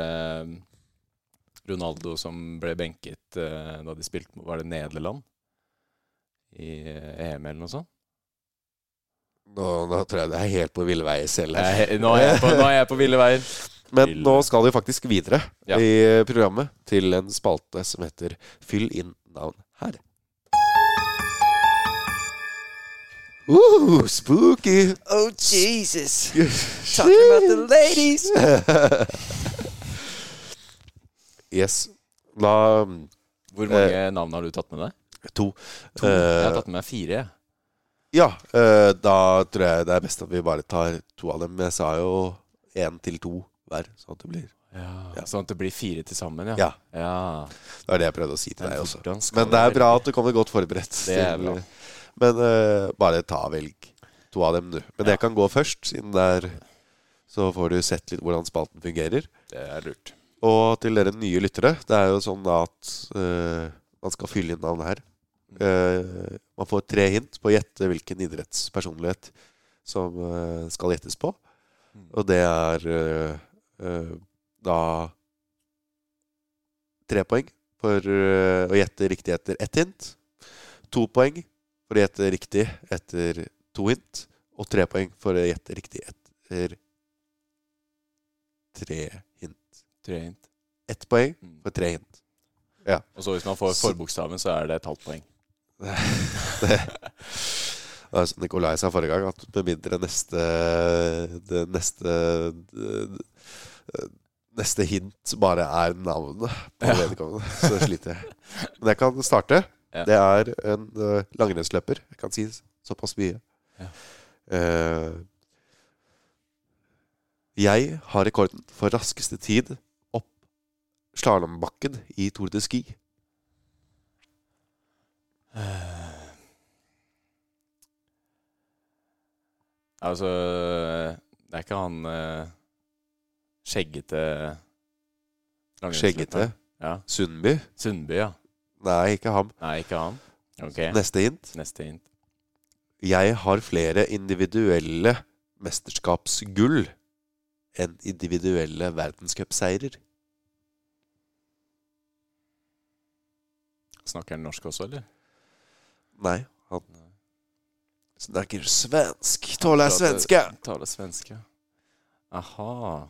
Ronaldo som ble benket eh, da de spilte Var det Nederland? I eh, EM eller noe sånt? Nå, nå tror jeg det er helt på ville veier selv her. Nå, er jeg på, nå er jeg på ville veier. [laughs] Men nå skal vi faktisk videre Ja. i programmet til en spalte som heter Fyll inn navn her. Uh, spooky! Oh, Jesus! Talking about the ladies! [laughs] yes. Da Hvor mange navn har du tatt med deg? To. To. Jeg har Eh, tatt med meg fire. Ja, eh, da tror jeg det er best at vi bare tar to av dem. Jeg sa jo én til to hver, sånn at det blir Ja, Ja. Sånn at det blir fire til sammen, ja. Ja. ja. Det er det jeg prøvde å si til deg også. Men det er bra at du kommer godt forberedt. Det er bra. Men uh, bare ta velg to av dem, du. Men jeg kan gå først, siden det er Så får du sett litt hvordan spalten fungerer. Det er lurt. Og til dere nye lyttere, det er jo sånn at uh, man skal fylle inn navnet her. Uh, man får tre hint på å gjette hvilken idrettspersonlighet som uh, skal gjettes på. Mm. Og det er da tre poeng for å gjette riktig etter ett hint. To poeng for å gjette riktig etter to hint. Og tre poeng for å gjette riktig etter tre hint. Tre hint. Ett poeng Mm. for tre hint. Og så hvis man får forbokstaven, så er det et halvt poeng. [laughs] Det det som Nikolai sa forrige gang, at med mindre neste det neste det, Neste hint bare er navnet på Ja. vedkommende, så sliter jeg. Men jeg kan starte. Ja. Det er en uh, langrennsløper. Jeg kan si såpass mye. Ja. Uh, jeg har rekorden for raskeste tid slalåmbakken i Tour de Ski. Altså Det er ikke han uh, skjeggete? Skjeggete. Ja. Sundby? Sundby, ja. Nei, ikke ham. Nei, ikke han. Okay. Neste hint. Neste hint. Jeg har flere individuelle mesterskapsgull enn individuelle verdenscupseirer. Snakker han norsk også, eller? Nei, han snakker svensk. Taler svenske. Taler svenske. Aha.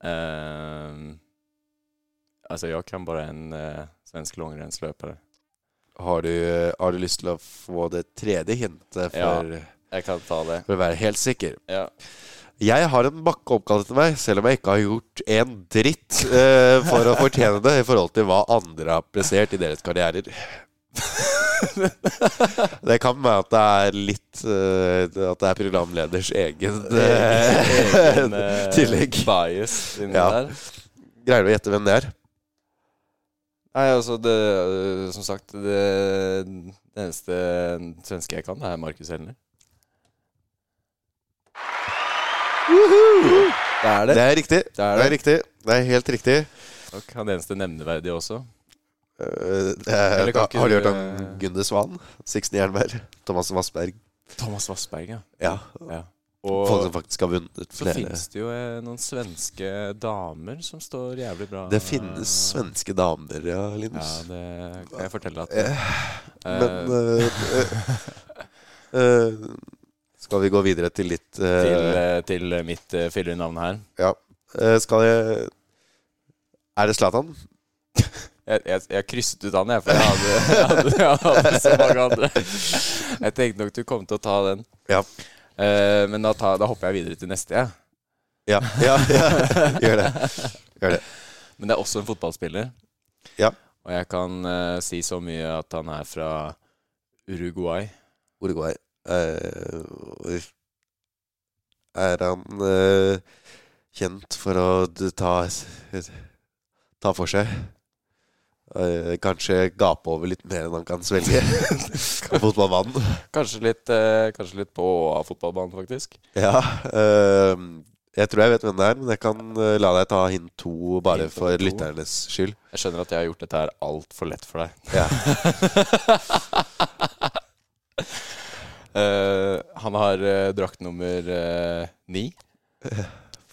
Um, altså, jeg kan bare en uh, svensk langrennsløper. Har har du lyst til å få det tredje hintet for, jeg kan ta det. for å være helt sikker? Ja. Jeg har en bakke oppkalt etter meg, selv om jeg ikke har gjort en dritt eh, for å fortjene det i forhold til hva andre har prestert i deres karrierer. [laughs] Det kan være at det er litt eh, At det er programleders egen eh, Egen eh, [laughs] tillegg. bias inni Ja. der. Greier du å gjette hvem det er? Nei, altså det eh, Som sagt, det, det eneste svenske jeg kan, det er Markus Helner. Det er det. Det er riktig. Det er Det er riktig. Det er helt riktig. Og han eneste nevneverdige også. Uh, er, har du hørt om eh, Gunde Svan? Sixten Jernberg? Thomas Vassberg? Thomas Vassberg, ja. Ja. ja. Folk som faktisk har vunnet flere. så finnes det jo eh, noen svenske damer som står jævlig bra. Det finnes svenske damer, ja, Ja, det kan jeg fortelle at Men uh, eh, eh, [laughs] Skal vi gå videre til litt uh, til, eh, til mitt uh, fillernavn her. Ja. Uh, skal jeg Er det Zlatan? [laughs] Jeg, jeg, jeg krysset ut han, jeg, for jeg hadde, jeg, hadde, jeg hadde så mange andre. [laughs] Jeg tenkte nok du kom til å ta den. Ja. Uh, men da, ta, da hopper jeg videre til neste, jeg. Ja, ja, ja. [laughs] Gjør det. Gjør det. Men det er også en fotballspiller. Ja. Og jeg kan eh, si så mye at han er fra Uruguay. Uruguay. Eh, er han eh, kjent for å ta Ta for seg? Eh, kanskje gape over litt mer enn han kan svelge [laughs] på fotballbanen. Kanskje litt, eh, kanskje litt på av fotballbanen, faktisk. Ja. eh, jeg tror jeg vet hvem det er, men jeg kan la deg ta hint to bare Hint for to. lytternes skyld. Jeg skjønner at jeg har gjort dette her altfor lett for deg. Ja. [laughs] Eh, han har uh, drakt nummer eh, ni. [laughs]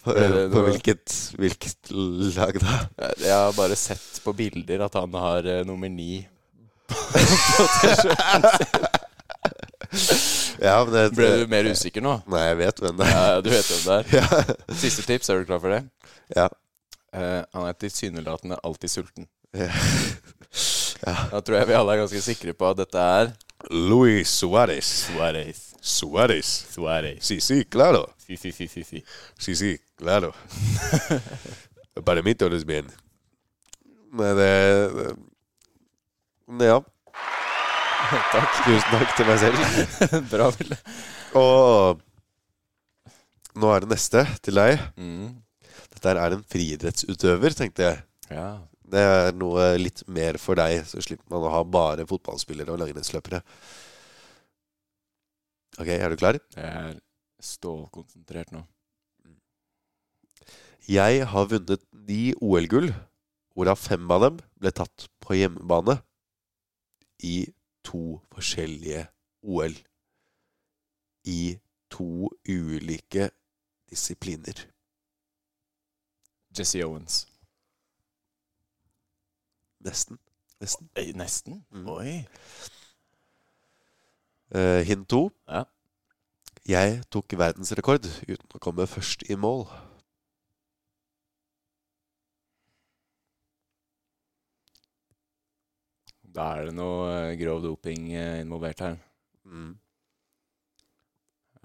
På, på hvilket, hvilket lag da? Eh, Jeg har bare sett på bilder at han har eh, nummer ni på [laughs] T-skjorten. Ja, men det, Ble du mer usikker nå? Nei, jeg vet hvem det er. Ja, du vet hvem det er. [laughs] Ja. Siste tips, er du klar for det? Ja. Uh, han er tilsynelatende alltid sulten. Ja. Ja. Da tror jeg vi alle er ganske sikre på at dette er Luis Suárez. Suárez. Suárez. Suárez. Sí, sí, claro. Sí, sí, sí, sí, sí. Sí, sí, claro. [laughs] Para mí todo es bien. Men [laughs] [laughs] det, det Ja. Takk. Tusen takk til meg selv. Bra, Ville. Og nå er det neste til deg. Mm. Dette er en friidrettsutøver, tenkte jeg. Ja. Det er noe litt mer for deg, så slipper man å ha bare fotballspillere og langrennsløpere. Ok, er du klar? Jeg er stålkonsentrert nå. Jeg har vunnet ni OL-gull, hvorav fem av dem ble tatt på hjemmebane i to forskjellige OL. I to ulike disipliner. Jesse Owens. Nesten. Nesten. Eh, Nesten. Mm. Oi. Uh, hint to. Ja. Jeg tok verdensrekord uten å komme først i mål. Da er det noe eh, grov doping eh, involvert her. Mm.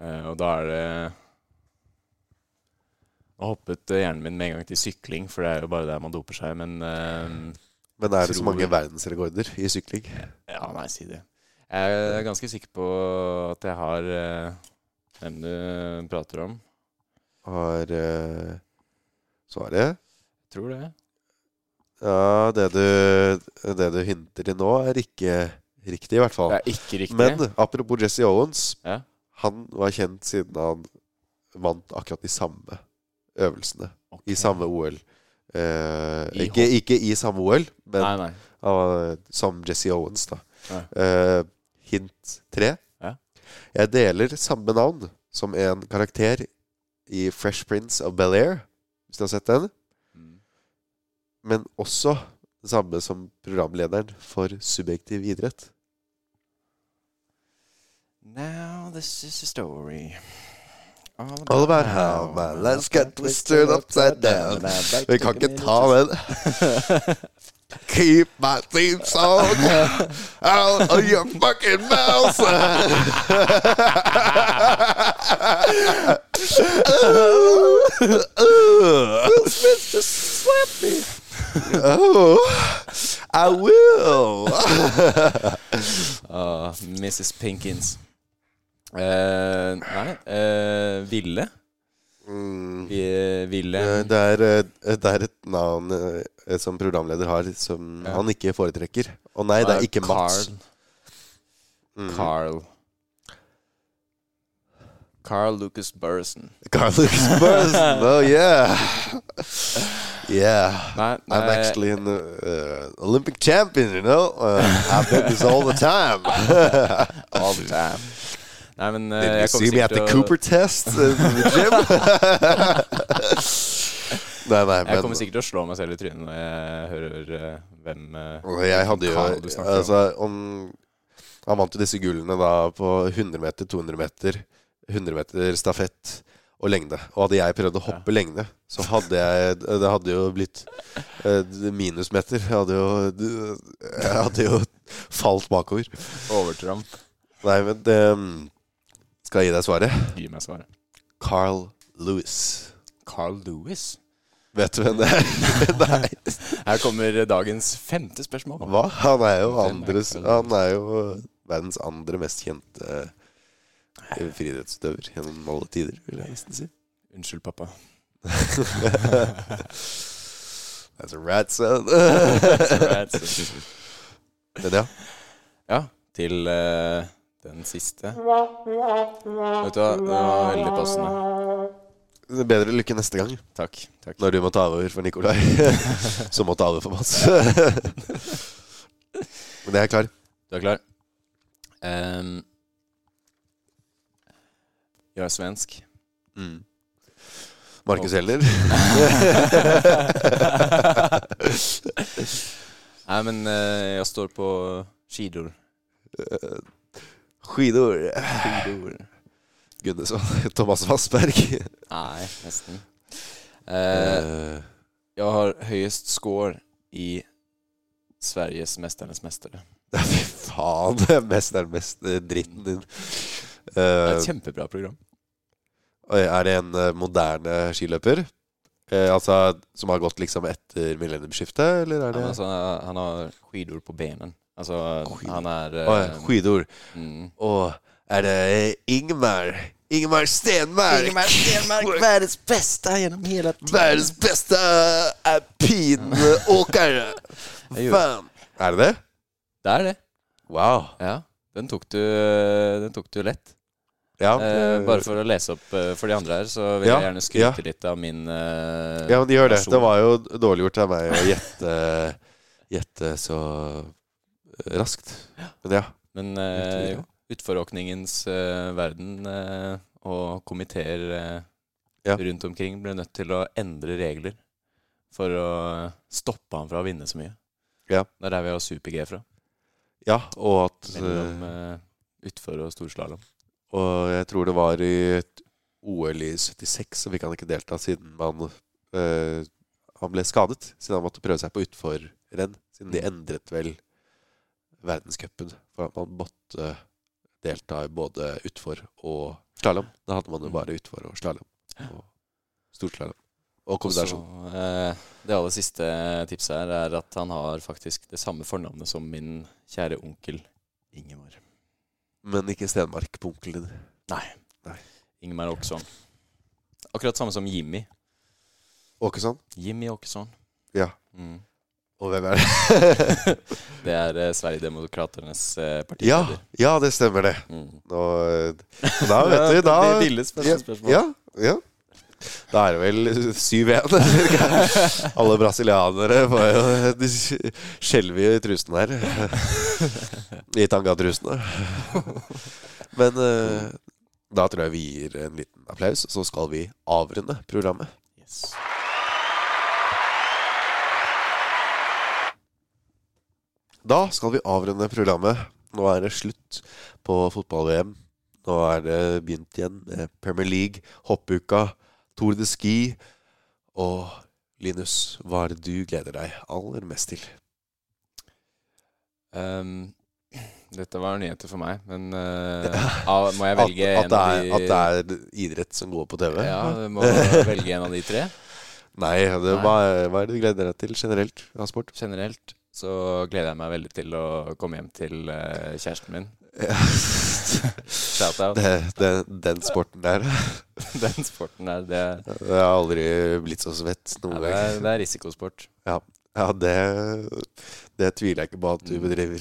Uh, og da er det Nå hoppet hjernen min med en gang til sykling, for det er jo bare der man doper seg. Men eh, Men er det så mange verdensrekorder i sykling? ja, nei, si det. Jeg er ganske sikker på at jeg har eh, hvem du prater om. Har uh, svaret? Tror det. Ja, det du, det du hinter til nå, er ikke riktig, i hvert fall. Det er ikke riktig. Men apropos Jesse Owens. Ja. Han var kjent siden han vant akkurat de samme øvelsene okay. i samme OL. Eh, ikke, ikke i samme OL, men Nei, nei. Uh, som Jesse Owens, da. Eh, hint tre. Ja. Jeg deler samme navn som en karakter i Fresh Prince of Bel-Air, hvis du har sett den. Mm. Men også det samme som programlederen for Subjektiv idrett. Now this is a story. All about how my life got twisted upside down. Vi kan ikke ta den. Keep my theme song [laughs] out of your fucking mouth. [laughs] [laughs] Will Smith just slapped me. Oh, I will. Ah, Mrs. Pinkins. Ville. Mm. Ville Eh, Det er, eh, det er et navn eh, som programleder har, som Ja. han ikke foretrekker. Og nei, det er ikke Mats. Carl. Mm. Carl. Carl Lucas Burrison. Carl Lucas Burrison, Oh yeah, yeah. Nei, I'm actually an uh, Olympic champion, you know. Uh, I've been this all the time. [laughs] all the time. Nei, men uh, jeg kommer sikkert til å- Cooper test [laughs] nei, nei, Jeg kommer sikkert til å slå meg selv i trynet når jeg hører uh, hvem uh, jeg hadde jo altså, om, Han vant jo disse gullene da på 100 meter, 200 meter, 100 meter stafett og lengde. Og hadde jeg prøvd å hoppe lengde, så hadde jeg Det hadde jo blitt minusmeter. Jeg hadde jo Jeg hadde jo falt bakover. overtramp. Nei, men det Skal gi deg svaret? Gi meg svaret. Carl Lewis. Carl Lewis. Vet du hvem det er? [laughs] Nei. Her kommer dagens femte spørsmål. Hva? Han er jo, andres, han er jo verdens andre mest kjente eh, friidrettsutøver gjennom alle tider, vil jeg nesten si. Unnskyld, pappa. [laughs] [laughs] That's a rat, son. Men ja. Ja, til eh, den siste. Vet du hva, det var veldig passende. Bedre lykke neste gang, Takk. takk. når du må ta over for Nikolai. [laughs] Som må ta over for Mats. [laughs] Men jeg er klar. Du er klar? Um, jeg er svensk. Mm. Markus Heller. [laughs] Nei, men eh, jeg står på skidor. Skidor. Skidor. Gunnesson. [laughs] Thomas Vassberg. Nei, nesten. Eh, Eh, jeg har høyest score i Sveriges Mesternes mestere. [laughs] Fy faen. mesternes er Mest eh, dritten din. Det er Eh, et kjempebra program. Er det en eh, moderne skiløper? Eh, altså Som har gått liksom etter millenniumsskiftet, eller er Han, ja, altså, han har skidor på benen. Altså, Skidor. han er Å, ja, Skidor. mm, Og er det Ingmar? Ingmar Stenmark! Ingmar Stenmark, [laughs] verdens beste gjennom hele tiden. Verdens beste alpinåkere! [laughs] Faen! Er det det? Det er det. Wow. Ja. Den tok du, den tok du lett. Ja, Eh, bare for å lese opp eh, for de andre her, så vil Ja, jeg gjerne skryte litt av min eh, ja, men de gjør det. Det var jo dårlig gjort av meg å gjette, gjette så raskt. Ja. Men Vet eh, utforåkningens uh, verden uh, og komiteer eh, Ja. rundt omkring ble nødt til å endre regler for å stoppe han fra å vinne så mye. Ja. Det er der vi har super-G fra. Ja, og at Mellom eh, uh, utfor og storslalåm. Og jeg tror det var i OL i 76, så fikk han ikke delta siden man uh, Han ble skadet, siden han måtte prøve seg på utforrenn. Siden de Mm. endret vel verdenscupen for at man måtte delta i både utfor og slalåm. Da hadde man jo bare utfor og slalåm. Og storslalåm. Og Og så, eh, det aller siste tipset her er at han har faktisk det samme fornavnet som min kjære onkel Ingemar. Men ikke Stenmark på onkelen din. nei Ingemar Åkesson. Akkurat samme som Jimmy. Åkesson? Jimmy Åkesson. Ja. Mm. Og hvem er det? [laughs] Det er eh, Sverigedemokraternes eh, ja, partileder. ja, det stemmer det. Mm. Nå, eh, da vet du, [laughs] da Det spørsmål. Ja, ja. Da er det vel 7-1. [laughs] Alle brasilianere får jo De skjelver jo i trusen her. I tangatrusene. Men eh, da tror jeg vi gir en liten applaus, så skal vi avrunde programmet. Yes. Da skal vi avrunde programmet. Nå er det slutt på fotball-VM. Nå er det begynt igjen med Premier League, hoppuka, Tour de Ski. Og Linus, hva er det du gleder deg aller mest til? Um, dette var nyheter for meg, men uh, ja. må jeg velge at, at, en av de at det er idrett som går på TV? Ja, du må [laughs] velge en av de tre. Nei, det, hva, er- hva er det du gleder deg til generelt av sport? Generelt så gleder jeg meg veldig til å komme hjem til uh, kjæresten min. [laughs] Shout-out. Det, det, den sporten der. [laughs] Den sporten der, det, Jeg har aldri blitt så svett noen det, er, gang. det er risikosport. Ja, det, det tviler jeg ikke på at du Mm. bedriver.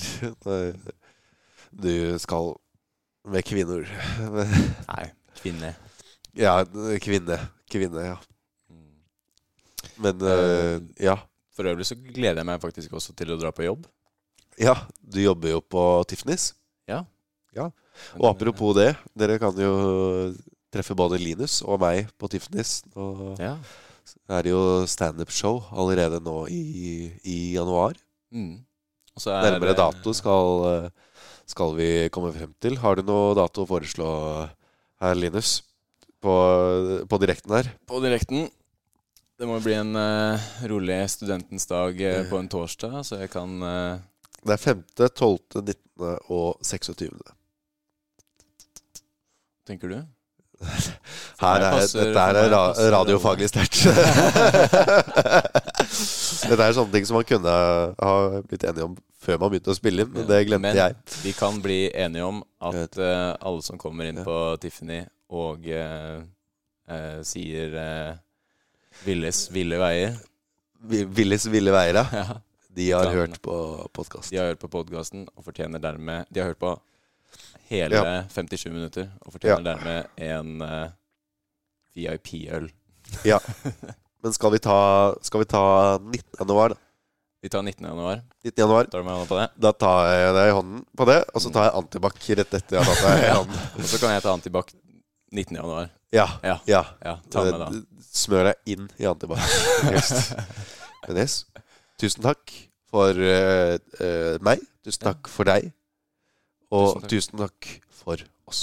Du skal med kvinner. Nei, kvinne. Ja, kvinne. Kvinne, ja. Mm. Men uh, ja. For øvrig så gleder jeg meg faktisk også til å dra på jobb. Ja, du jobber jo på Tiffany's. Og apropos det, dere kan jo treffe både Linus og meg på Tiffany's. Og Ja. det er jo standup-show allerede nå i, i januar. Mm. Er Nærmere det- dato skal, eh, skal vi komme frem til. Har du noe dato å foreslå her, Linus? På, på direkten her? På direkten. Det må bli en uh, rolig studentens dag uh, på en torsdag, så jeg kan uh... Det er 5., 12., 19. og 26. Tenker du? Her er, dette er ra radiofaglig sterkt. [laughs] dette er sånne ting som man kunne ha blitt enige om før man begynte å spille inn, men det glemte Men jeg. vi kan bli enige om at alle som kommer inn på Tiffany og sier Villes ville veier Villes ville veier, ja. ja, De har Kan- hørt på podkasten. De har hørt på podkasten og fortjener dermed De har hørt på hele 57 minutter og fortjener dermed en uh, VIP-øl. Ja. Men skal vi ta, skal vi ta 19. januar, da? Vi tar 19. januar. 19. januar. Tar du meg hånda på det? Da tar jeg deg i hånden på det, og så tar jeg antibac rett etter jeg har tatt deg i [laughs] hånden. Og så kan jeg ta antibac 19. januar. Ja. Ja. ja. Ja, ta med da. Eh, Smør deg inn i antibac. [laughs] Men yes. Tusen takk for uh, uh, meg. Tusen takk for deg. Og Tusen takk. tusen takk for oss.